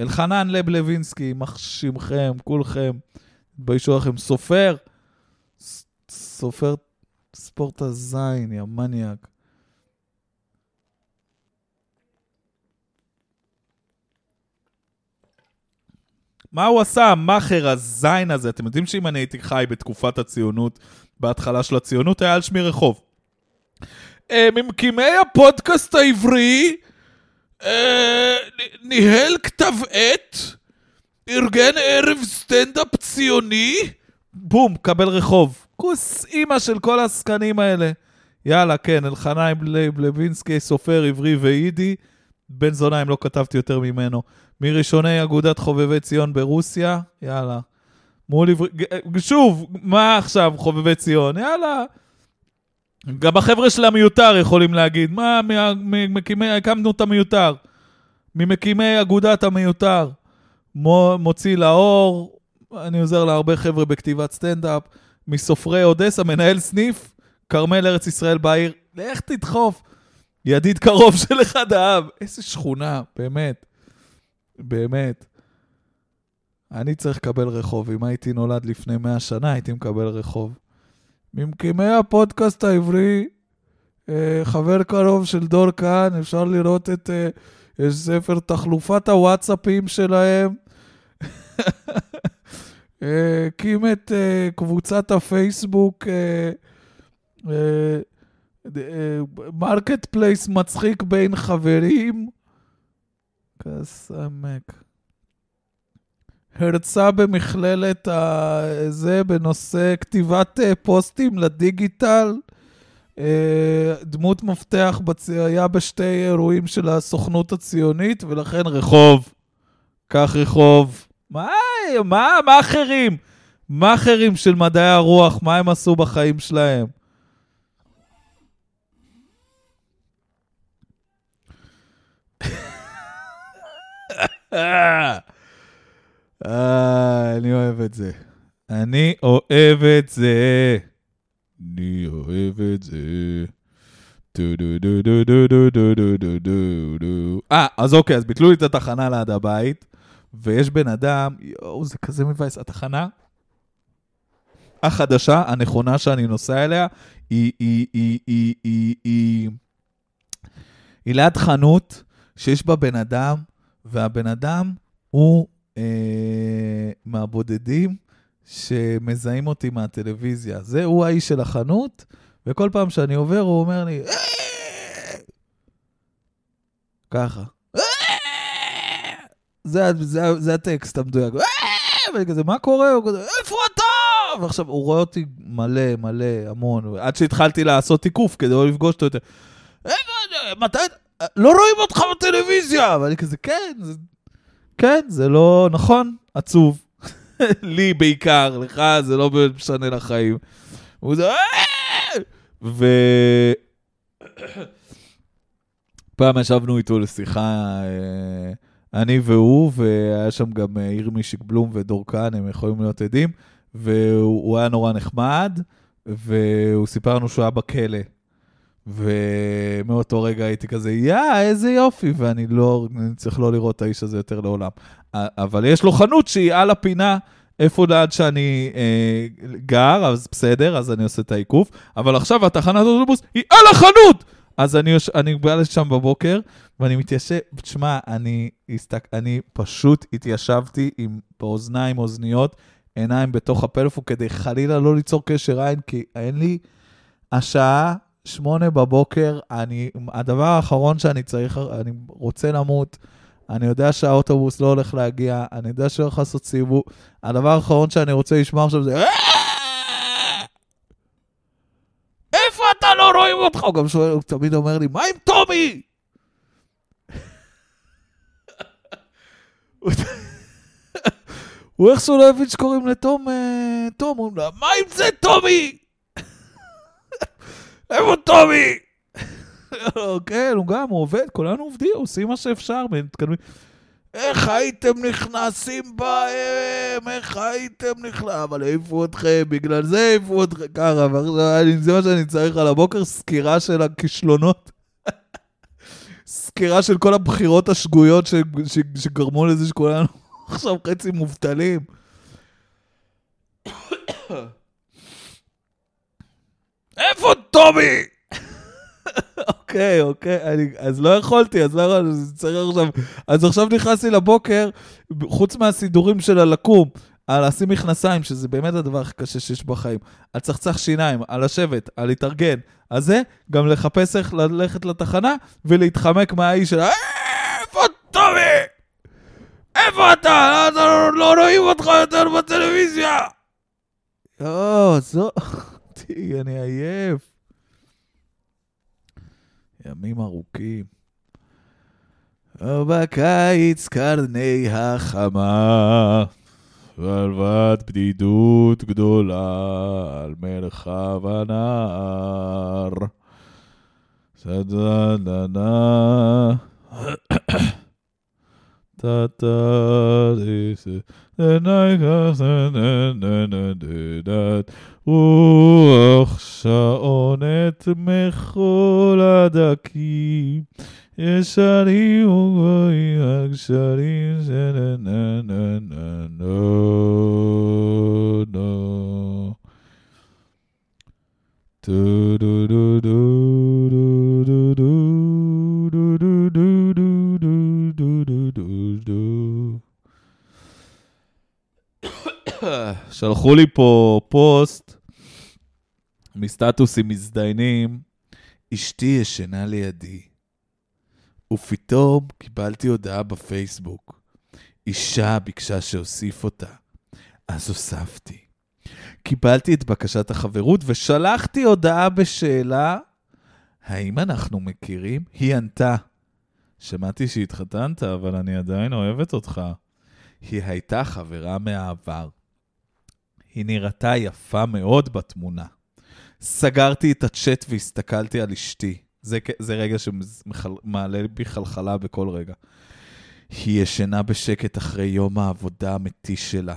אלחנן לב לוינסקי, מחשימכם, כולכם. תתביישו לכם. סופר, סופר ספורט הזין, יא מניאק. מה הוא עשה, המאכר הזין הזה? אתם יודעים שאם אני הייתי חי בתקופת הציונות, בהתחלה של הציונות, היה על שמי רחוב. אה, ממקימי הפודקאסט העברי, אה, ניהל כתב עת, ארגן ערב סטנדאפ ציוני, בום, קבל רחוב. כוס אימא של כל העסקנים האלה. יאללה, כן, אלחניים לוינסקי, סופר עברי ויידי. בן זונה, אם לא כתבתי יותר ממנו. מראשוני אגודת חובבי ציון ברוסיה, יאללה. מול עברי... שוב, מה עכשיו חובבי ציון? יאללה. גם החבר'ה של המיותר יכולים להגיד, מה, ממקימי, הקמנו את המיותר. ממקימי אגודת המיותר. מוציא לאור, אני עוזר להרבה חבר'ה בכתיבת סטנדאפ. מסופרי אודסה, מנהל סניף, כרמל ארץ ישראל בעיר. לך תדחוף. ידיד קרוב של אחד האב. איזה שכונה, באמת. באמת. אני צריך לקבל רחוב. אם הייתי נולד לפני 100 שנה, הייתי מקבל רחוב. ממקימי הפודקאסט העברי, אה, חבר קרוב של דור כאן, אפשר לראות את... אה, ספר תחלופת הוואטסאפים שלהם. [LAUGHS] הקים את קבוצת הפייסבוק Marketplace מצחיק בין חברים. קסמק. הרצה במכללת זה בנושא כתיבת פוסטים לדיגיטל. דמות מפתח היה בשתי אירועים של הסוכנות הציונית, ולכן רחוב. קח רחוב. מה, מה? מה אחרים של מדעי הרוח, מה הם עשו בחיים שלהם? אה, אני אוהב את זה. אני אוהב את זה. אני אוהב את זה. אה, אז אוקיי, אז ביטלו לי את התחנה ליד הבית. ויש בן אדם, יואו, זה כזה מבאס. התחנה החדשה, הנכונה שאני נוסע אליה, היא, היא, היא, היא, היא, היא, היא ליד חנות שיש בה בן אדם, והבן אדם הוא אה, מהבודדים שמזהים אותי מהטלוויזיה. זה, הוא האיש של החנות, וכל פעם שאני עובר הוא אומר לי, אה! ככה. זה, זה, זה הטקסט המדויק. אה! ואני כזה, מה קורה? הוא כזה, איפה אתה? ועכשיו, הוא רואה אותי מלא, מלא, המון, עד שהתחלתי לעשות תיקוף כדי לא לפגוש אותו יותר. מתי... לא רואים אותך בטלוויזיה! ואני כזה, כן, זה... כן, זה לא נכון, עצוב. [LAUGHS] לי בעיקר, לך זה לא משנה לחיים. הוא זה... אה! ו... [COUGHS] פעם ישבנו איתו לשיחה... אה, אני והוא, והיה שם גם אה, ירמי שקבלום ודור כהן, הם יכולים להיות עדים, והוא היה נורא נחמד, והוא סיפר לנו שהוא היה בכלא. ומאותו רגע הייתי כזה, יא, איזה יופי, ואני לא, אני צריך לא לראות את האיש הזה יותר לעולם. אבל יש לו חנות שהיא על הפינה, איפה ליד שאני אה, גר, אז בסדר, אז אני עושה את העיקוף, אבל עכשיו התחנת אוטובוס היא על החנות! אז אני, אני בא לשם בבוקר, ואני מתיישב, תשמע, אני, הסתק, אני פשוט התיישבתי עם באוזניים, אוזניות, עיניים בתוך הפלאפון, כדי חלילה לא ליצור קשר עין, כי אין לי... השעה שמונה בבוקר, אני, הדבר האחרון שאני צריך, אני רוצה למות, אני יודע שהאוטובוס לא הולך להגיע, אני יודע שהוא הולך לעשות סיבוב, הדבר האחרון שאני רוצה לשמוע עכשיו זה... איפה אתה לא רואים אותך? הוא גם שואל, הוא תמיד אומר לי, מה עם טומי? הוא איכשהו לא הבין שקוראים לתום אה, תום, אומרים לה, מה עם זה, טומי? איפה טומי? כן, הוא גם, הוא עובד, כולנו עובדים, עושים מה שאפשר, מתקדמים. איך הייתם נכנסים בהם? איך הייתם נכנסים? אבל העיפו אתכם, בגלל זה העיפו אתכם ככה, זה מה שאני צריך על הבוקר, סקירה של הכישלונות. סקירה של כל הבחירות השגויות ש... ש... שגרמו לזה שכולנו [LAUGHS] עכשיו חצי מובטלים. איפה טומי? אוקיי, אוקיי, אני, אז לא יכולתי, אז לא יכולתי, אז צריך עכשיו... אז עכשיו נכנסתי לבוקר, חוץ מהסידורים של הלקום, על לשים מכנסיים, שזה באמת הדבר הכי קשה שיש בחיים, על צחצח שיניים, על לשבת, על להתארגן, על זה, גם לחפש איך ללכת לתחנה ולהתחמק מהאיש של איפה טומי? איפה אתה? לא, לא רואים אותך יותר בטלוויזיה! יואו, עזוב אותי, אני עייף. ימים ארוכים. בקיץ קרני החמה, ועלבת בדידות גדולה על מרחב הנהר. סדנה da da then I goes and and do that רוח שעונת מכל הדקים ישרים וגבוהים הגשרים שנננננו דו דו דו דו דו דו [COUGHS] שלחו לי פה פוסט מסטטוסים מזדיינים, אשתי ישנה לידי. ופתאום קיבלתי הודעה בפייסבוק. אישה ביקשה שאוסיף אותה. אז הוספתי. קיבלתי את בקשת החברות ושלחתי הודעה בשאלה, האם אנחנו מכירים? היא ענתה. שמעתי שהתחתנת, אבל אני עדיין אוהבת אותך. היא הייתה חברה מהעבר. היא נראתה יפה מאוד בתמונה. סגרתי את הצ'אט והסתכלתי על אשתי. זה, זה רגע שמעלה בי חלחלה בכל רגע. היא ישנה בשקט אחרי יום העבודה המתיש שלה.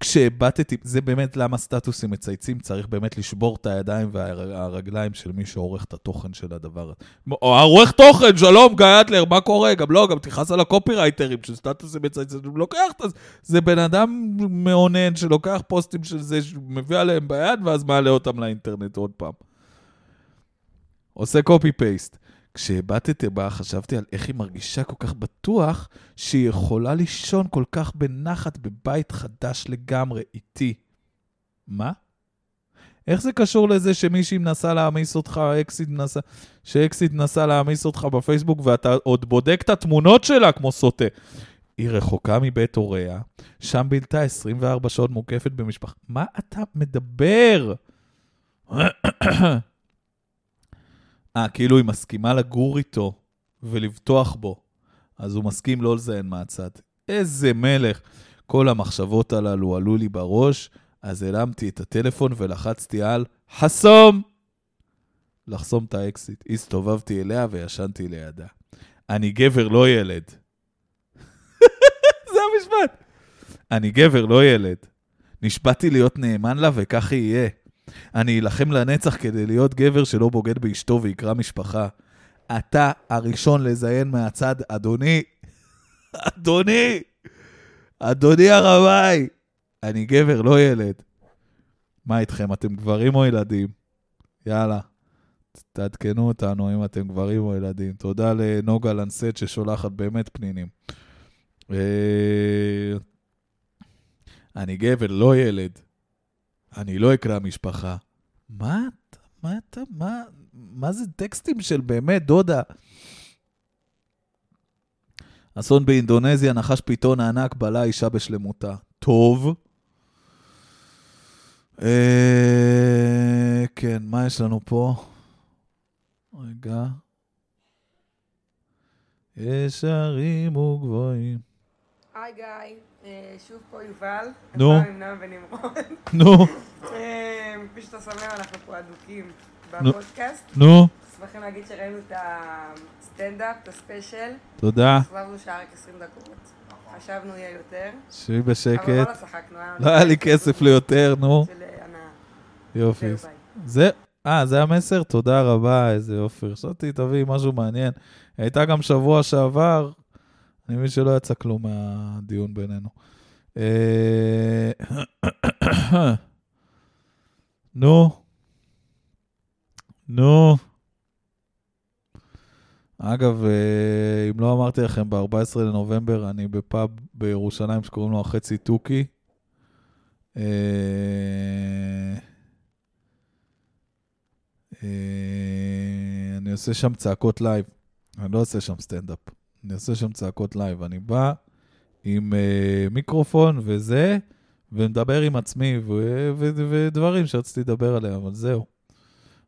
כשהבטתי, זה באמת למה סטטוסים מצייצים, צריך באמת לשבור את הידיים והרגליים של מי שעורך את התוכן של הדבר הזה. העורך תוכן, שלום, גיא אדלר, מה קורה? גם לא, גם תכעס על הקופירייטרים של סטטוסים מצייצים, לוקח את זה. זה בן אדם מאונן שלוקח פוסטים של זה, מביא עליהם ביד, ואז מעלה אותם לאינטרנט עוד פעם. עושה קופי כשהבטתי בה, חשבתי על איך היא מרגישה כל כך בטוח שהיא יכולה לישון כל כך בנחת בבית חדש לגמרי איתי. מה? איך זה קשור לזה שמישהי מנסה להעמיס אותך, אקסיט מנסה, שאקסיט מנסה להעמיס אותך בפייסבוק ואתה עוד בודק את התמונות שלה כמו סוטה? היא רחוקה מבית הוריה, שם בילתה 24 שעות מוקפת במשפחה. מה אתה מדבר? [CLEARS THROAT] [CLEARS THROAT] אה, כאילו היא מסכימה לגור איתו ולבטוח בו, אז הוא מסכים לא לזיין מהצד. איזה מלך. כל המחשבות הללו עלו לי בראש, אז הרמתי את הטלפון ולחצתי על חסום! לחסום את האקסיט. הסתובבתי אליה וישנתי לידה. אני גבר, לא ילד. [LAUGHS] זה המשפט. אני גבר, לא ילד. נשבעתי להיות נאמן לה וכך יהיה. אני אלחם לנצח כדי להיות גבר שלא בוגד באשתו ויקרא משפחה. אתה הראשון לזיין מהצד, אדוני, [LAUGHS] אדוני, אדוני הרמאי, אני גבר, לא ילד. מה איתכם, אתם גברים או ילדים? יאללה, תעדכנו אותנו אם אתם גברים או ילדים. תודה לנוגה לנסט ששולחת באמת פנינים. אה, אני גבר, לא ילד. אני לא אקרא משפחה. מה אתה, מה אתה, מה, מה זה טקסטים של באמת, דודה? אסון באינדונזיה, נחש פיתון הענק בלה אישה בשלמותה. טוב. אה, כן, מה יש לנו פה? רגע. ישרים וגבוהים. היי גיא, שוב פה יובל. נו. עם נועם ונמרוד. [LAUGHS] נו, אה, כפי שאתה שומע, אנחנו פה אדוקים. בפודקאסט. נו, שמחים להגיד שראינו את הסטנדאפ, את הספיישל. תודה. החזרנו שעה רק 20 דקות. חשבנו יהיה יותר. שבי אבל בשקט. וואלה צחקנו. לא היה לי כסף ליותר, נו. של אה, הנאה. יופי. זה, אה, זה המסר? תודה רבה, איזה יופי. חשבתי, תביאי משהו מעניין. הייתה גם שבוע שעבר, אני מבין שלא יצא כלום מהדיון בינינו. אה, נו. נו. אגב, אה, אם לא אמרתי לכם, ב-14 לנובמבר אני בפאב בירושלים שקוראים לו החצי תוכי. אה, אני עושה שם צעקות live. אני לא עושה שם סטנדאפ. אני עושה שם צעקות live. אני בא עם אה, מיקרופון וזה, ומדבר עם עצמי, ו- ו- ודברים שרציתי לדבר עליהם, אבל זהו.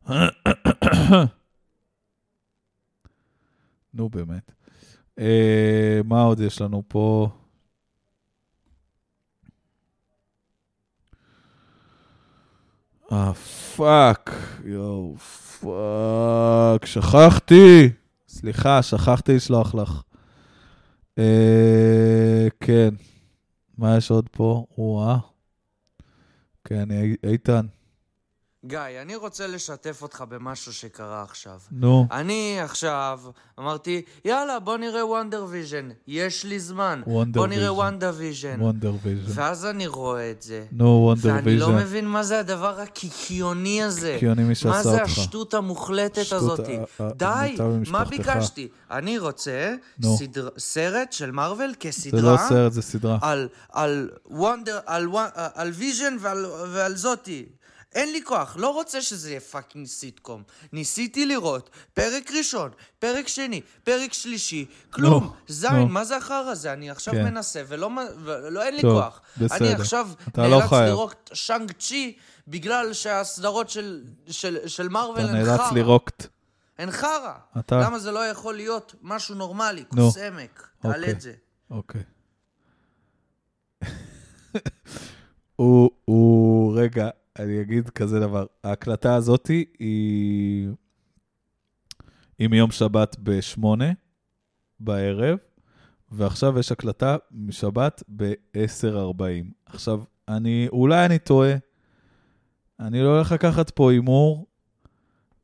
[COUGHS] נו, באמת. אה, מה עוד יש לנו פה? אה, fuck. יואו, fuck. שכחתי. סליחה, שכחתי לשלוח לך. אה, כן. מה יש עוד פה? או-אה. כן, אי- איתן. גיא, אני רוצה לשתף אותך במשהו שקרה עכשיו. נו, אני עכשיו אמרתי, יאללה, בוא נראה Wanda Vision. יש לי זמן. Wanda בוא נראה. Wanda Vision. Wanda Vision. ואז אני רואה את זה. נו, Wanda ואני לא Vision. מבין מה זה הדבר הקיקיוני הזה. קיוני מי שעשה מה אותך. זה השטות המוחלטת שטות, הזאתי? ה- ה- די, מה. ביקשתי? אני רוצה נו. סדר- סרט של Marvel זה כסדרה. לא סרט, זה סדרה. על, על Wanda, על, Wan- על Vision ועל, ועל זאתי. אין לי כוח, לא רוצה שזה יהיה fucking סיטקום. ניסיתי לראות פרק ראשון, פרק שני, פרק שלישי, כלום. נו, זין, נו. מה זה החרא הזה? אני עכשיו כן. מנסה ולא, ולא אין לי טוב, כוח. בסדר. אני עכשיו אתה לא נאלץ חייב. לראות Shang-Chi בגלל שהסדרות של, של, של Marvel אתה הן נאלץ חרא. לירוק. הן חרא. אתה- למה זה לא יכול להיות משהו נורמלי? נו. כוס עמק. תעלה אוקיי. את זה. אוקיי. [LAUGHS] הוא, הוא, רגע, אני אגיד כזה דבר. ההקלטה הזאתי היא, היא מיום שבת בשמונה בערב, ועכשיו יש הקלטה משבת ב-10.40. עכשיו, אני, אולי אני טועה, אני לא הולך לקחת פה הימור,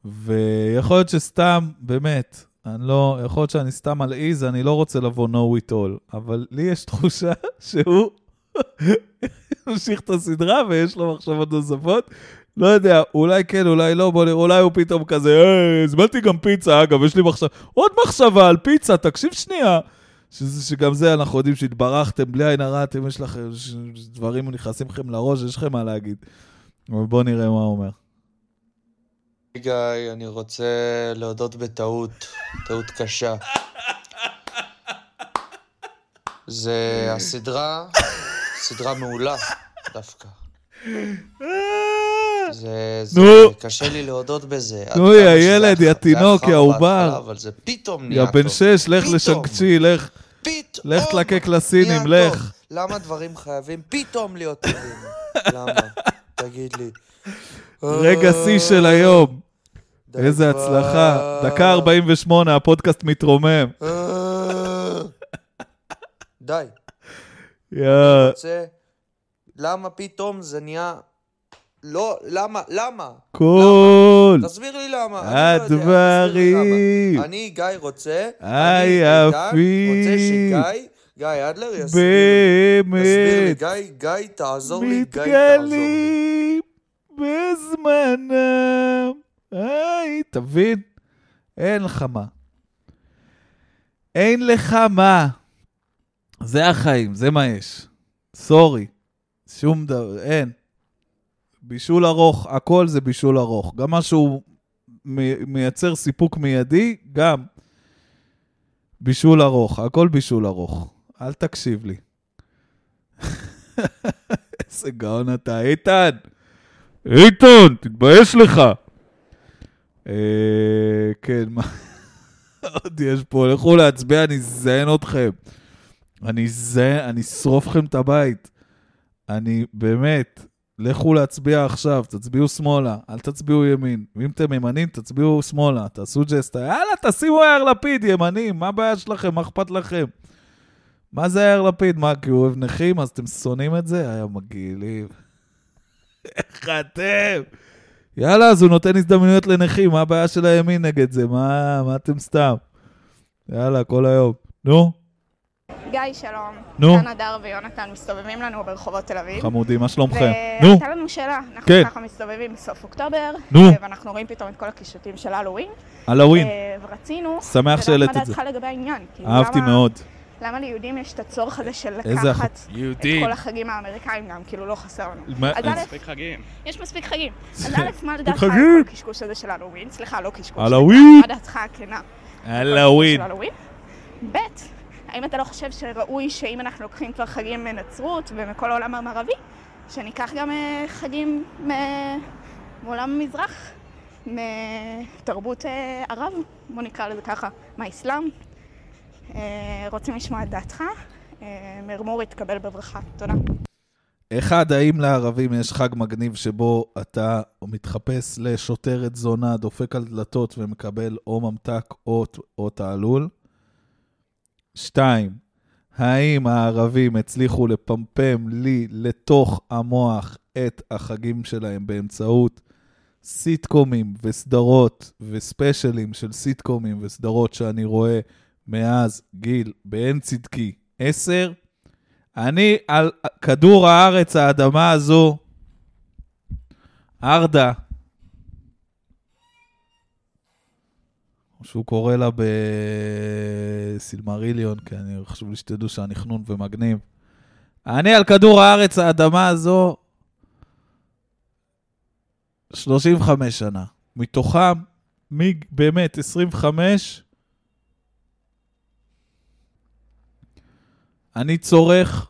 ויכול להיות שסתם, באמת, אני לא, יכול להיות שאני סתם מלעיז, אני לא רוצה לבוא know it all, אבל לי יש תחושה [LAUGHS] שהוא [LAUGHS] ממשיך את הסדרה ויש לו מחשבות נוספות. לא יודע, אולי כן, אולי לא, בוא נראה, אולי הוא פתאום כזה, היי, הזמנתי גם פיצה, אגב, יש לי מחשבה, עוד מחשבה על פיצה, תקשיב שנייה. שזה, שגם זה אנחנו יודעים שהתברכתם, בלי עין הרע, אתם יש לכם, ש- דברים נכנסים לכם לראש, יש לכם מה להגיד. אבל בואו נראה מה הוא אומר. גיא, אני רוצה להודות בטעות, טעות קשה. זה הסדרה, סדרה מעולה דווקא. זה, זה נו. קשה לי להודות בזה. נו, יא ילד, יא תינוק, יא עובר. אבל זה פתאום נהיה יא טוב. בן שש, לך. לשנקצ'י, לך. פתאום לך תלקק לסינים, לך. למה דברים חייבים פתאום להיות טובים? [LAUGHS] למה? תגיד לי. רגע שיא של היום. איזה. הצלחה. דקה 48, הפודקאסט מתרומם. אה. די. רוצה... למה פתאום זה נהיה... לא, למה? למה? קול. תסביר לי למה. אני לא תסביר לי הדברים. למה. אני, גיא, רוצה... היי, יפי. רוצה שגיא, גיא אדלר יסביר לי. תסביר לי, באמת. גיא, גיא, תעזור לי, גיא, תעזור לי. מתגלים בזמנם. היי, תבין? אין לך מה. אין לך מה. זה החיים, זה מה יש. סורי. שום דבר, אין. בישול ארוך, הכל זה בישול ארוך. גם מה שהוא מייצר סיפוק מיידי, גם בישול ארוך. הכל בישול ארוך. אל תקשיב לי. [LAUGHS] איזה גאון אתה, איתן. איתן, תתבייש לך. אה, כן, מה [LAUGHS] עוד יש פה? לכו להצביע, אני אזיין אתכם. אני זה, אני אשרוף לכם את הבית. אני באמת, לכו להצביע עכשיו, תצביעו שמאלה, אל תצביעו ימין. ואם אתם ימנים, תצביעו שמאלה, תעשו ג'סטה. יאללה, תשימו יאיר לפיד, ימנים, מה הבעיה שלכם? מה אכפת לכם? מה זה יאיר לפיד? מה, כי הוא אוהב נכים, אז אתם שונאים את זה? היה מגעילים. [LAUGHS] איך אתם? יאללה, אז הוא נותן הזדמנויות לנכים, מה הבעיה של הימין נגד זה? מה, מה אתם סתם? יאללה, כל היום. נו, גיא, שלום. נו. כאן הדר ויונתן מסתובבים לנו ברחובות תל אביב. חמודים, מה שלומכם? נו, והייתה לנו שאלה, אנחנו כן. ככה מסתובבים בסוף אוקטובר, נו. ואנחנו רואים פתאום את כל הקישוטים של הלואוין, הלואוין. אה, ורצינו... שמח שהעלית את זה. דעתך לגבי העניין? כאילו, אהבתי למה- מאוד. למה ליהודים יש את הצורך הזה של לקחת את. כל החגים האמריקאים גם, כאילו לא חסר לנו. מה- אז א', מספיק חגים. יש מספיק חגים. [LAUGHS] אז א', מה לדעתך. על כל הקשקוש הזה של הלואוין? סליחה, לא קשקוש. הלואוין. מה דעתך הכנה? הלואוין. ב', האם אתה לא חושב שראוי שאם אנחנו לוקחים כבר חגים מנצרות ומכל העולם המערבי, שניקח גם אה, חגים מ- מעולם המזרח, מתרבות אה, ערב, בוא נקרא לזה ככה, מהאסלאם. אה, רוצים לשמוע את דעתך? אה, מרמור יתקבל בברכה. תודה. אחד, האם לערבים יש חג מגניב שבו אתה מתחפש לשוטרת זונה, דופק על דלתות ומקבל או ממתק או, או תעלול? שתיים, האם הערבים הצליחו לפמפם לי לתוך המוח את החגים שלהם באמצעות סיטקומים וסדרות וספיישלים של סיטקומים וסדרות שאני רואה מאז גיל באין צדקי 10? אני על כדור הארץ, האדמה הזו, ארדה, שהוא קורא לה בסילמריליון, כי אני חשוב לי שתדעו שאני חנון ומגניב. אני על כדור הארץ, האדמה הזו, 35 שנה. מתוכם, מי באמת, 25, אני צורך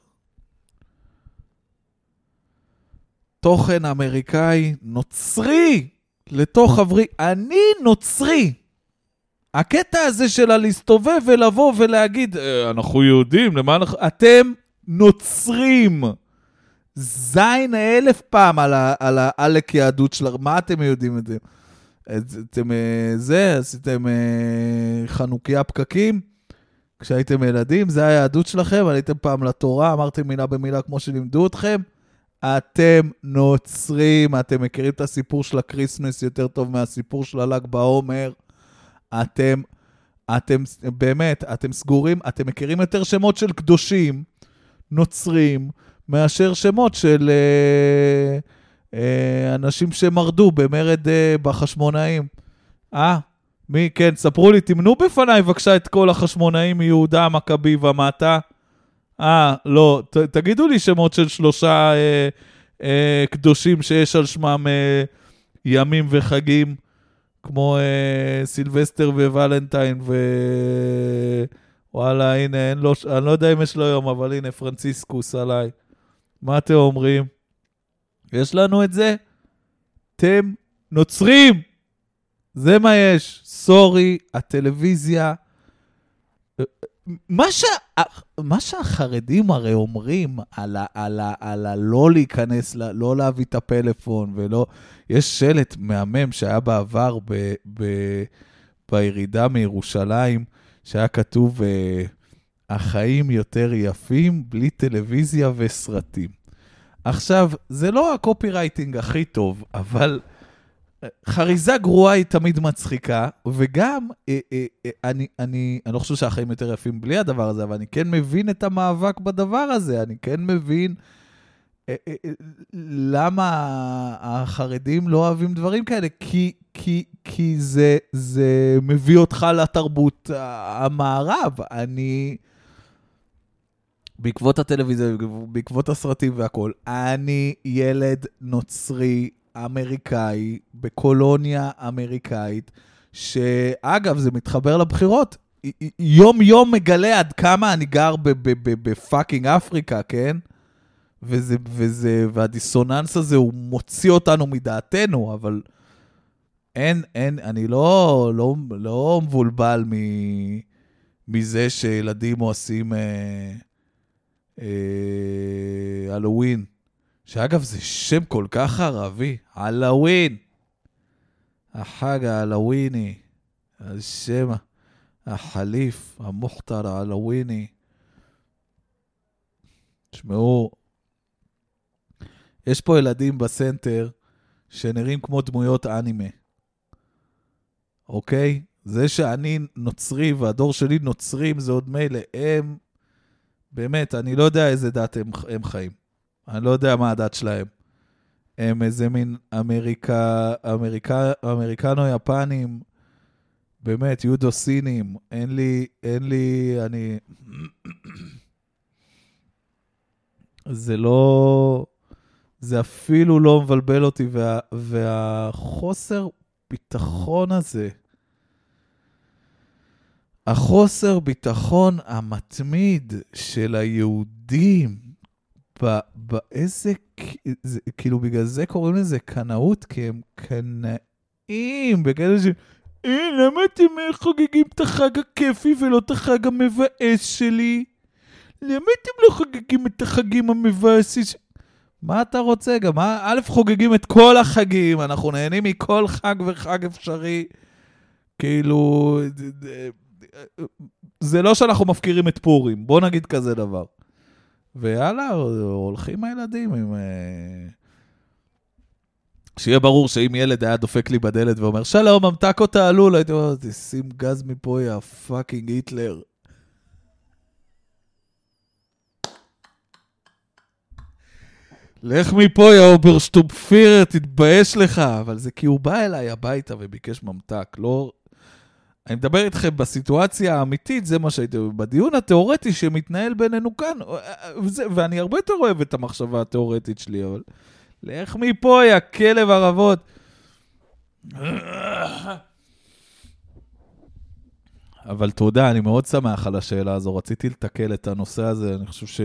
תוכן אמריקאי נוצרי לתוך עברי. אני נוצרי. הקטע הזה של הלהסתובב ולבוא ולהגיד, "אה, אנחנו יהודים, למה אנחנו... אתם נוצרים. זין אלף פעם על, על העלק יהדות של... מה אתם יודעים את זה? אתם אה, זה, עשיתם אה, חנוכיה פקקים? כשהייתם ילדים, זה היהדות שלכם, עליתם פעם לתורה, אמרתם מילה במילה כמו שלימדו אתכם. אתם נוצרים, אתם מכירים את הסיפור של ה Christmas יותר טוב מהסיפור של הל"ג בעומר. אתם, אתם, באמת, אתם סגורים, אתם מכירים יותר שמות של קדושים, נוצרים, מאשר שמות של אה, אה, אנשים שמרדו במרד אה, בחשמונאים. אה? מי, כן, ספרו לי, תמנו בפניי בבקשה את כל החשמונאים מיהודה המכבי ומטה. אה, לא, ת, תגידו לי שמות של שלושה אה, אה, קדושים שיש על שמם אה, ימים וחגים, כמו אה, סילבסטר וולנטיין, ו... וואלה, הנה, אין לו, אני לא יודע אם יש לו יום, אבל הנה, פרנציסקוס עליי. מה אתם אומרים? יש לנו את זה? אתם נוצרים! זה מה יש. סורי, הטלוויזיה... מה, שה... מה שהחרדים הרי אומרים על, ה... על, ה... על הלא להיכנס. לא להביא את הפלאפון ולא... יש שלט מהמם שהיה בעבר ב... ב... בירידה מירושלים, שהיה כתוב, אה, החיים יותר יפים בלי טלוויזיה וסרטים. עכשיו, זה לא הקופי רייטינג הכי טוב, אבל חריזה גרועה היא תמיד מצחיקה, וגם, אה, אה, אה, אני, אני, אני לא חושב שהחיים יותר יפים בלי הדבר הזה, אבל אני כן מבין את המאבק בדבר הזה, אני כן מבין למה החרדים לא אוהבים דברים כאלה, כי, כי, כי זה, זה מביא אותך לתרבות המערב. אני... בעקבות הטלוויזיה, בעקבות הסרטים והכול, אני ילד נוצרי אמריקאי בקולוניה אמריקאית, שאגב, זה מתחבר לבחירות. יום-יום מגלה עד כמה אני גר בפאקינג אפריקה, כן? וזה, וזה, והדיסוננס הזה, הוא מוציא אותנו מדעתנו, אבל אין, אין, אני לא, לא, לא מבולבל מ, מזה שילדים עושים... אה, אה, שאגב, זה שם כל כך ערבי, הלואוין. החג ההלואיני, השם החליף, המוכתר ההלואיני. תשמעו, יש פה ילדים בסנטר שנראים כמו דמויות אנימה, אוקיי? זה שאני נוצרי והדור שלי נוצרים זה עוד מילא. הם, באמת, אני לא יודע איזה דת הם, הם חיים. אני לא יודע מה הדת שלהם. הם איזה מין אמריקה, אמריקה, אמריקנו-יפנים, באמת, יודו-סינים. אין לי, אין לי, אני... זה לא... זה אפילו לא מבלבל אותי, וה, והחוסר ביטחון הזה, החוסר ביטחון המתמיד של היהודים, באיזה, זה, כאילו בגלל זה קוראים לזה קנאות, כי הם קנאים, בגלל ש... אה, למה אתם חוגגים את החג הכיפי ולא את החג המבאס שלי? למה אתם לא חוגגים את החגים המבאסים? מה אתה רוצה גם? א', חוגגים את כל החגים, אנחנו נהנים מכל חג וחג אפשרי. כאילו, זה לא שאנחנו מפקירים את פורים, בוא נגיד כזה דבר. ויאללה, הולכים הילדים עם... אה, שיהיה ברור שאם ילד היה דופק לי בדלת ואומר, שלום, ממתק או תעלול, הייתי אומר, שים גז מפה, יא fucking היטלר. לך מפה, יא אוברשטופפירר, תתבייש לך. אבל זה כי הוא בא אליי הביתה וביקש ממתק, לא... אני מדבר איתכם בסיטואציה האמיתית, זה מה שהייתי... בדיון התיאורטי שמתנהל בינינו כאן, וזה, ואני הרבה יותר אוהב את המחשבה התיאורטית שלי, אבל... לך מפה, יא כלב ערבות. אבל תודה, אני מאוד שמח על השאלה הזו. רציתי לתקל את הנושא הזה, אני חושב ש...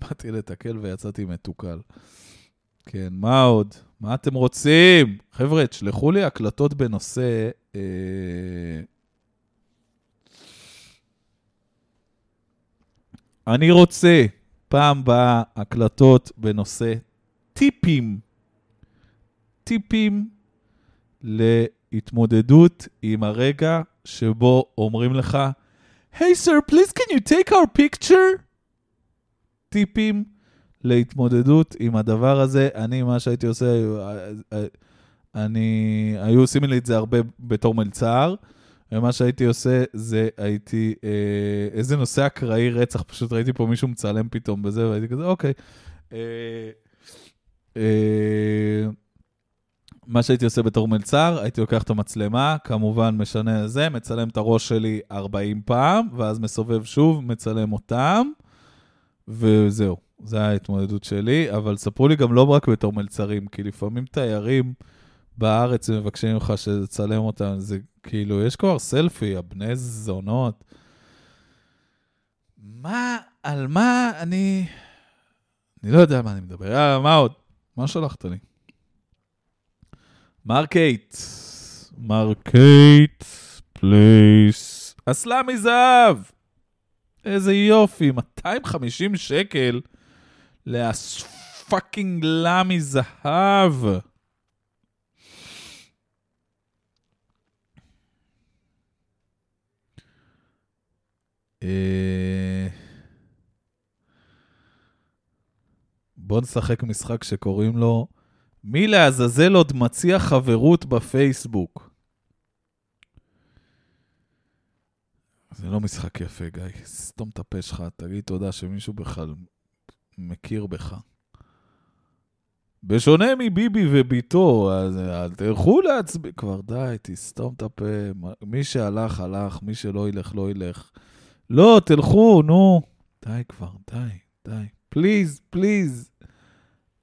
באתי לתקל ויצאתי מתוקל. כן, מה עוד? מה אתם רוצים? חבר'ה, תשלחו לי הקלטות בנושא... אה... אני רוצה פעם באה הקלטות בנושא טיפים. טיפים להתמודדות עם הרגע שבו אומרים לך, היי סר, פליז can you take our picture? טיפים להתמודדות עם הדבר הזה. אני, מה שהייתי עושה, אני, היו עושים לי את זה הרבה בתור מלצר, ומה שהייתי עושה זה הייתי, אה, איזה נושא אקראי רצח, פשוט ראיתי פה מישהו מצלם פתאום בזה, והייתי כזה, אוקיי. אה, אה, מה שהייתי עושה בתור מלצר, הייתי לוקח את המצלמה, כמובן משנה זה, מצלם את הראש שלי 40 פעם, ואז מסובב שוב, מצלם אותם, וזהו. זו ההתמודדות שלי, אבל ספרו לי גם לא רק בתור מלצרים, כי לפעמים תיירים בארץ מבקשים ממך שתצלם אותם, זה כאילו, יש כבר סלפי, הבני זונות. מה, על מה אני... אני לא יודע על מה אני מדבר. יאללה, מה עוד? מה שלחת לי? Market. Marketplace. אסלה מזהב. איזה יופי, 250 שקל לפאקינג לה מזהב. בוא נשחק משחק שקוראים לו מי לעזאזל עוד מציע חברות בפייסבוק. זה לא משחק יפה, גיא. סתום את הפה שלך, תגיד תודה שמישהו בכלל מכיר בך. בשונה מביבי וביתו, אז אל תלכו להצביע. כבר די, תסתום את הפה. מי שהלך, הלך, מי שלא ילך, לא ילך. לא, תלכו, נו. די כבר, די, די. פליז, פליז.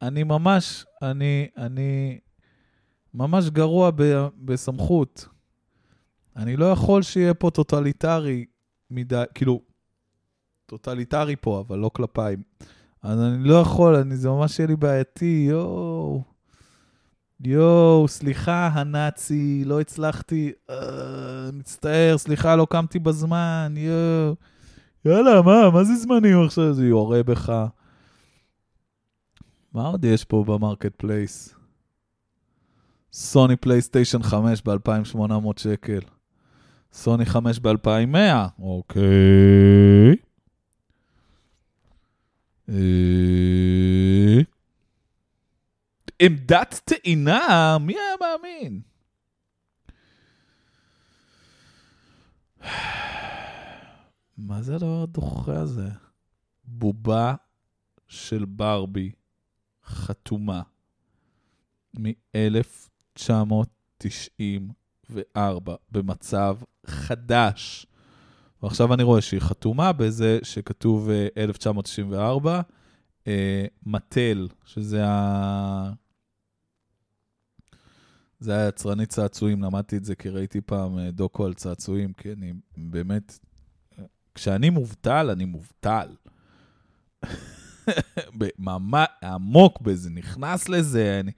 אני ממש, אני, אני ממש גרוע ב, בסמכות. אני לא יכול שיהיה פה טוטליטרי מדי, כאילו, טוטליטרי פה, אבל לא כלפיי. אז אני לא יכול, אני, זה ממש יהיה לי בעייתי, יואו. יואו, סליחה, הנאצי, לא הצלחתי, אה, מצטער, סליחה, לא קמתי בזמן, יואו. יאללה, מה, מה זה זמנים עכשיו? זה יורה בך. מה עוד יש פה ב Marketplace? סוני פלייסטיישן 5 ב-2800 שקל. סוני 5 ב-2100, אוקיי. אה, עמדת טעינה, מי היה מאמין? מה זה הדבר הדוחה הזה? בובה של ברבי חתומה מ-1994 במצב חדש. ועכשיו אני רואה שהיא חתומה בזה שכתוב אה, 1994, אה, מטל, שזה ה... זה היה יצרנית צעצועים, למדתי את זה כי ראיתי פעם אה, דוקו על צעצועים, כי אני באמת... כשאני מובטל, אני מובטל. [LAUGHS] ממש עמוק בזה, נכנס לזה, אני...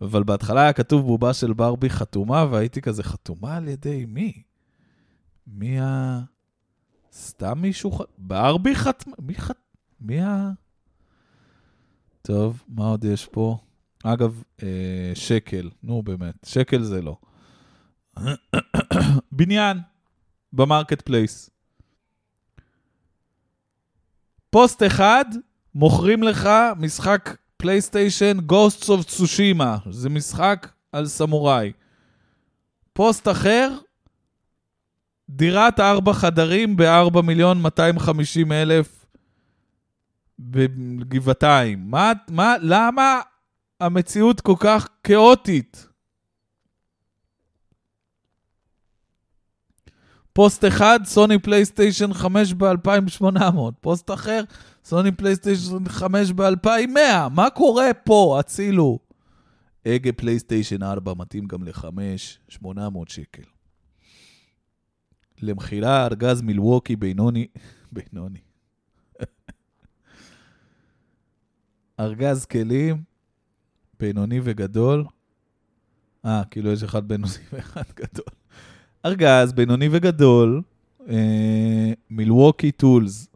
אבל בהתחלה היה כתוב בובה של ברבי חתומה, והייתי כזה, חתומה על ידי מי? מי ה... סתם מישהו ח... ברבי חתמה? מי חת... מי ה... טוב, מה עוד יש פה? אגב, אה, שקל, נו באמת, שקל זה לא. [COUGHS] בניין, ב Marketplace. פוסט אחד, מוכרים לך משחק פלייסטיישן Ghosts of Tsushima. זה משחק על סמוראי. פוסט אחר, דירת ארבע חדרים ב-4 מיליון 250 אלף בגבעתיים. מה, מה, למה המציאות כל כך כאוטית? פוסט אחד, סוני פלייסטיישן 5 ב-2800. פוסט אחר, סוני פלייסטיישן 5 ב-2100. מה קורה פה? הצילו. הגה פלייסטיישן 4 מתאים גם ל-5, 800 שקל. למכירה ארגז מילווקי בינוני, [LAUGHS] בינוני. [LAUGHS] ארגז כלים, בינוני וגדול. אה, כאילו יש אחד בינוני [LAUGHS] ואחד גדול. ארגז בינוני וגדול, אה, מילווקי טולס,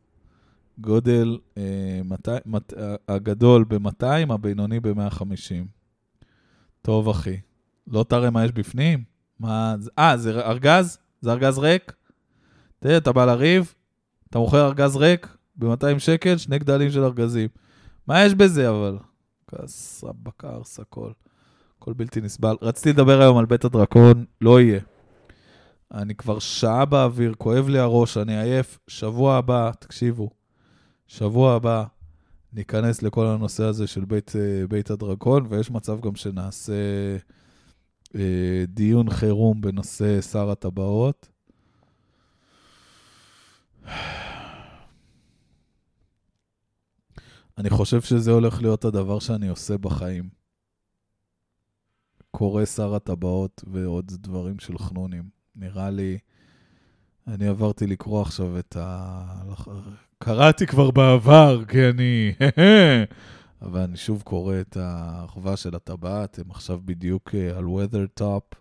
גודל אה, מת, מת, הגדול ב-200, הבינוני ב-150. טוב, אחי. לא תראה מה יש בפנים? מה... אה, זה ארגז? זה ארגז ריק? תראה, אתה בא לריב, אתה מוכר ארגז ריק ב-200 שקל, שני גדלים של ארגזים. מה יש בזה, אבל? כס, בקרס, הכל. הכל בלתי נסבל. רציתי לדבר היום על בית הדרקון, לא יהיה. אני כבר שעה באוויר, כואב לי הראש, אני עייף. שבוע הבא, תקשיבו, שבוע הבא ניכנס לכל הנושא הזה של בית, אה, בית הדרקון, ויש מצב גם שנעשה אה, דיון חירום בנושא שר הטבעות. אני חושב שזה הולך להיות הדבר שאני עושה בחיים. קורא שר הטבעות ועוד דברים של חנונים. נראה לי, אני עברתי לקרוא עכשיו את ה... קראתי כבר בעבר, כי אני... [LAUGHS] אבל אני שוב קורא את האחווה של הטבעת, הם עכשיו בדיוק אה, על weather top.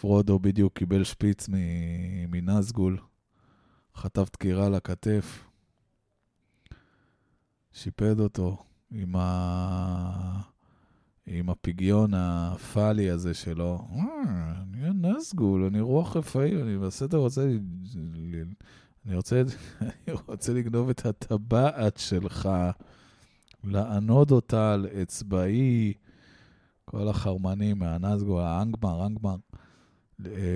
פרודו בדיוק קיבל שפיץ מנזגול, חטף דקירה לכתף, שיפד אותו עם, ה... עם הפיגיון הפאלי הזה שלו. אה, אני נזגול, אני רוח רפאי, אני בסדר רוצה... אני רוצה, אני רוצה לגנוב את הטבעת שלך, לענוד אותה על אצבעי, כל החרמנים מהנזגו, האנגמר, אנגמר,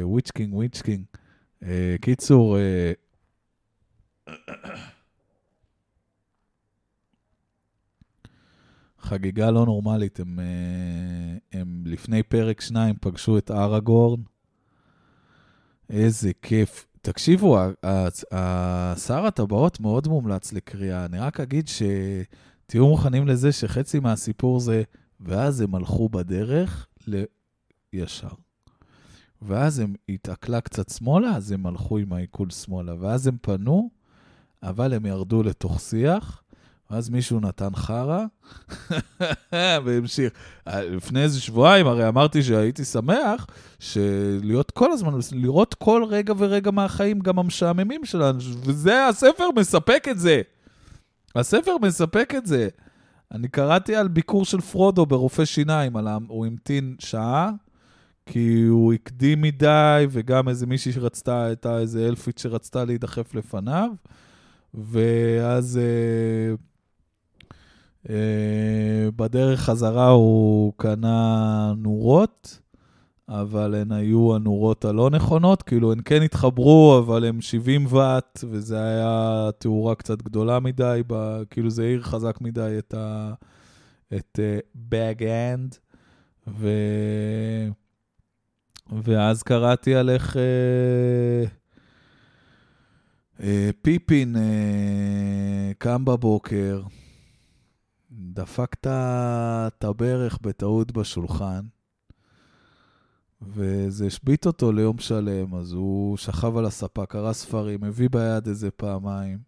Witch-king, Witch-king. אה, קיצור, חגיגה לא נורמלית, הם, אה, הם לפני פרק שניים פגשו את אראגורן. איזה כיף. תקשיבו, שר הטבעות מאוד מומלץ לקריאה. אני רק אגיד שתהיו מוכנים לזה שחצי מהסיפור זה, ואז הם הלכו בדרך לישר. ואז הם התעכלה קצת שמאלה, אז הם הלכו עם העיכול שמאלה. ואז הם פנו, אבל הם ירדו לתוך שיח, ואז מישהו נתן חרא, [LAUGHS] והמשיך. לפני איזה שבועיים, הרי אמרתי שהייתי שמח שלהיות כל הזמן, לראות כל רגע ורגע מהחיים, גם המשעממים שלנו, וזה, הספר מספק את זה. הספר מספק את זה. אני קראתי על ביקור של פרודו ברופא שיניים, על. הוא המתין שעה, כי הוא הקדים מדי, וגם איזה מישהי שרצתה, הייתה איזה אלפית שרצתה להידחף לפניו, ואז אה, בדרך חזרה הוא קנה נורות, אבל הן היו הנורות הלא נכונות, כאילו הן כן התחברו, אבל הן 70 ואט, וזה היה תאורה קצת גדולה מדי, ב, כאילו זה העיר חזק מדי את ה... את Bag אה, End, ו... ואז קראתי על איך אה, אה, פיפין אה, קם בבוקר, דפק את הברך בטעות בשולחן, וזה השבית אותו ליום שלם, אז הוא שכב על הספה, קרא ספרים, הביא ביד איזה פעמיים.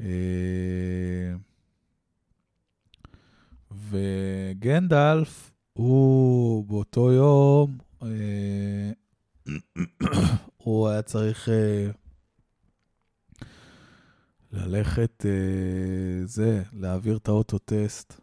אה, וגנדלף, הוא באותו יום, אה, [COUGHS] הוא היה צריך אה, ללכת, זה, להעביר את האוטוטסט.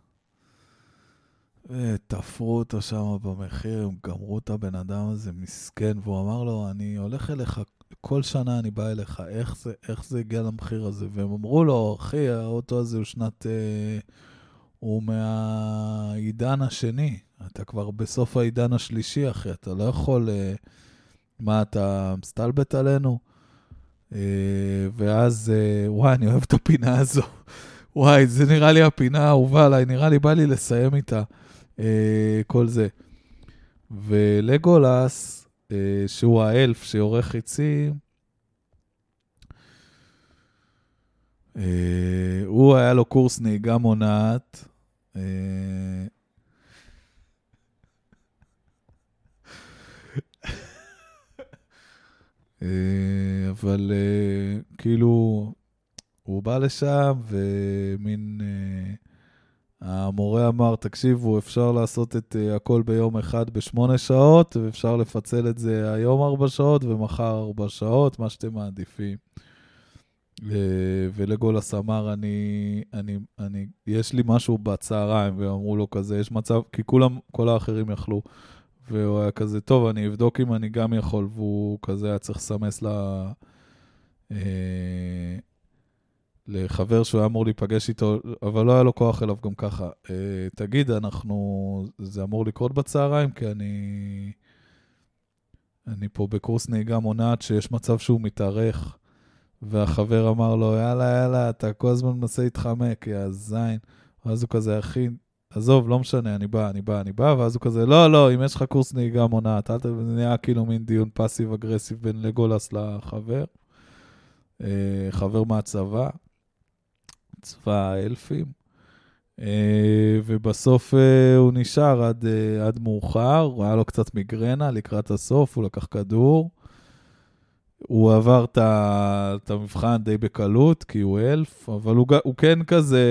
ותפרו אותו שם במחיר, הם גמרו את הבן אדם הזה, מסכן, והוא אמר לו, אני הולך אליך, כל שנה אני בא אליך, איך זה, איך זה הגיע למחיר הזה? והם אמרו לו, אחי, האוטו הזה הוא שנת... אה, הוא מהעידן השני, אתה כבר בסוף העידן השלישי, אחי, אתה לא יכול... אה, מה, אתה מסתלבט עלינו? אה, ואז, אה, וואי, אני אוהב את הפינה הזו. [LAUGHS] וואי, זה נראה לי הפינה האהובה עליי, נראה לי, בא לי לסיים איתה. אה, כל זה. ולגולס, שהוא האלף שיורה חיצים, הוא היה לו קורס נהיגה מונעת. אבל אה, כאילו, הוא בא לשם ומין... אה, המורה אמר, תקשיבו, אפשר לעשות את הכל ביום אחד בשמונה שעות, ואפשר לפצל את זה היום ארבע שעות ומחר ארבע שעות, מה שאתם מעדיפים. ולגולס אמר, אני, אני, אני, יש לי משהו בצהריים, ואמרו לו כזה, יש מצב, כי כולם, כל האחרים יכלו. והוא היה כזה, טוב, אני אבדוק אם אני גם יכול, והוא כזה היה צריך לסמס ל... Uh, לחבר שהוא היה אמור להיפגש איתו, אבל לא היה לו כוח אליו גם ככה. אה, תגיד, אנחנו, זה אמור לקרות בצהריים? כי אני... אני פה בקורס נהיגה מונעת שיש מצב שהוא מתארך, והחבר אמר לו, יאללה, יאללה, אתה כל הזמן מנסה להתחמק, יא זין. ואז הוא כזה, אחי, עזוב, לא משנה, אני בא, אני בא, אני בא, ואז הוא כזה, לא, לא, אם יש לך קורס נהיגה מונעת, אל ת... זה נהיה כאילו מין דיון passive-aggressive בין לגולס לחבר. Uh, חבר מהצבא. צבא האלפים. אה, ובסוף אה, הוא נשאר עד, אה, עד מאוחר, היה לו קצת מיגרנה לקראת הסוף, הוא לקח כדור. הוא עבר את המבחן די בקלות, כי הוא אלף, אבל הוא, הוא כן כזה,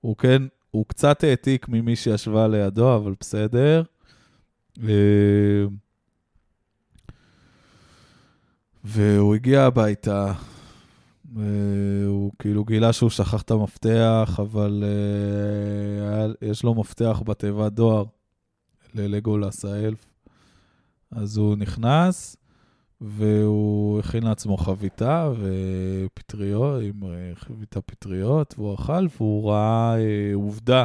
הוא כן, הוא קצת העתיק ממי שישבה לידו, אבל בסדר. והוא הגיע הביתה, הוא כאילו גילה שהוא שכח את המפתח, אבל היה, יש לו מפתח בתיבת דואר ללגולס האלף. אז הוא נכנס, והוא הכין לעצמו חביתה ופטריות, עם אה, חביתה פטריות, והוא אכל, והוא ראה uh, עובדה.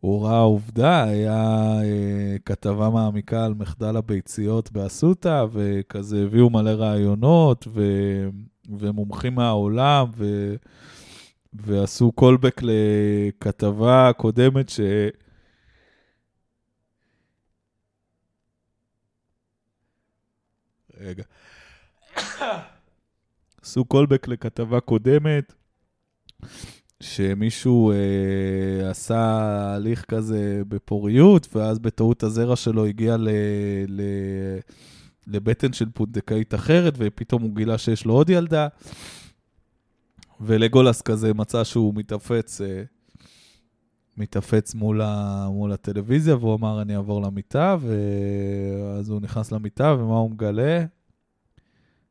הוא ראה עובדה, היה אה, כתבה מעמיקה על מחדל הביציות באסותא, וכזה הביאו מלא רעיונות, ו, ומומחים מהעולם, ו, ועשו קולבק לכתבה קודמת ש... רגע. עשו קולבק לכתבה קודמת. שמישהו אה, עשה הליך כזה בפוריות, ואז בטעות הזרע שלו הגיע ל, ל, לבטן של פונדקאית אחרת, ופתאום הוא גילה שיש לו עוד ילדה. ולגולס כזה מצא שהוא מתאפץ, אה, מתאפץ מול, ה, מול הטלוויזיה, והוא אמר, אני אעבור למיטה, ואז הוא נכנס למיטה, ומה הוא מגלה?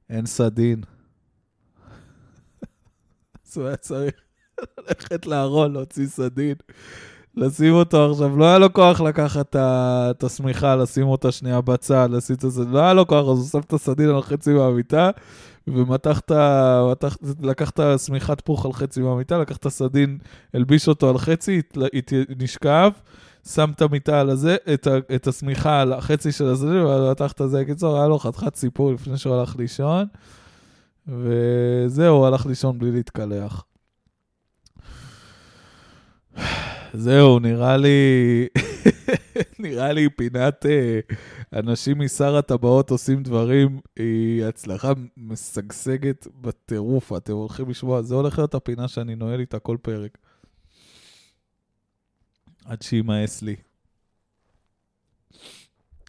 אין סדין. [LAUGHS] אז הוא היה צריך ללכת לארון, להוציא סדין, לשים אותו עכשיו. לא היה לו כוח לקחת את השמיכה, לשים אותה שנייה בצד, לשים את הסדין, לא היה לו כוח, אז הוא שם את הסדין על חצי מהמיטה, ומתח את ה... מתח- לקח את השמיכת פוך על חצי מהמיטה, לקח את הסדין, הלביש אותו על חצי, נשכב, שם את המיטה על הזה, את, השמיכה על החצי של הסדין, ומתח את הזה. קיצור, היה לו חתיכת סיפור לפני שהוא הלך לישון, וזהו, הלך לישון בלי להתקלח. [SIGHS] זהו, נראה לי, [LAUGHS] נראה לי פינת אה, אנשים משר הטבעות עושים דברים, היא הצלחה משגשגת בטירוף, אתם הולכים לשמוע, זה הולך להיות הפינה שאני נועל איתה כל פרק. עד שימאס לי.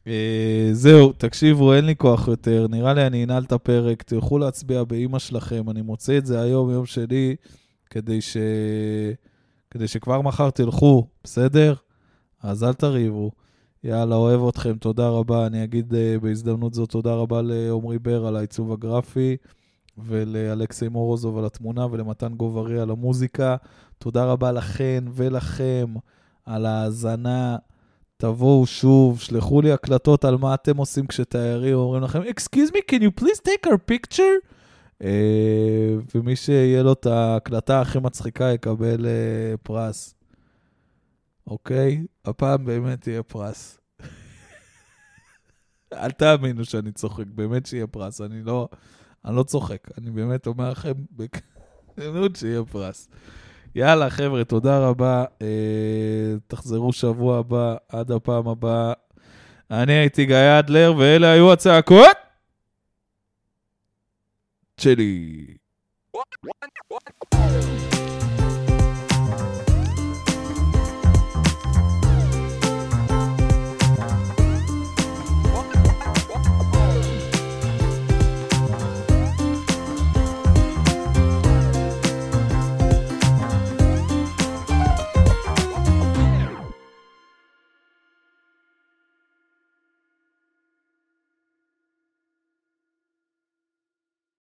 אה, זהו, תקשיבו, אין לי כוח יותר, נראה לי אני אנעל את הפרק, תלכו להצביע באימא שלכם, אני מוצא את זה היום, יום שני, כדי ש... כדי שכבר מחר תלכו, בסדר? אז אל תריבו. יאללה, אוהב אתכם, תודה רבה. אני אגיד uh, בהזדמנות זאת תודה רבה לעמרי בר על העיצוב הגרפי, ולאלכסי מורוזוב על התמונה, ולמתן גוברי על המוזיקה. תודה רבה לכן ולכם על ההאזנה. תבואו שוב, שלחו לי הקלטות על מה אתם עושים כשתיירים אומרים לכם, Excuse me, can you please take our picture? Uh, ומי שיהיה לו את ההקלטה הכי מצחיקה יקבל uh, פרס. אוקיי? הפעם באמת יהיה פרס. אל תאמינו שאני צוחק, באמת שיהיה פרס. אני לא, אני לא צוחק, אני באמת אומר לכם בכנות שיהיה פרס. יאללה, חבר'ה, תודה רבה. אה, תחזרו שבוע הבא, עד הפעם הבאה. אני הייתי גיא אדלר, ואלה היו הצעקות שלי. One, one, one.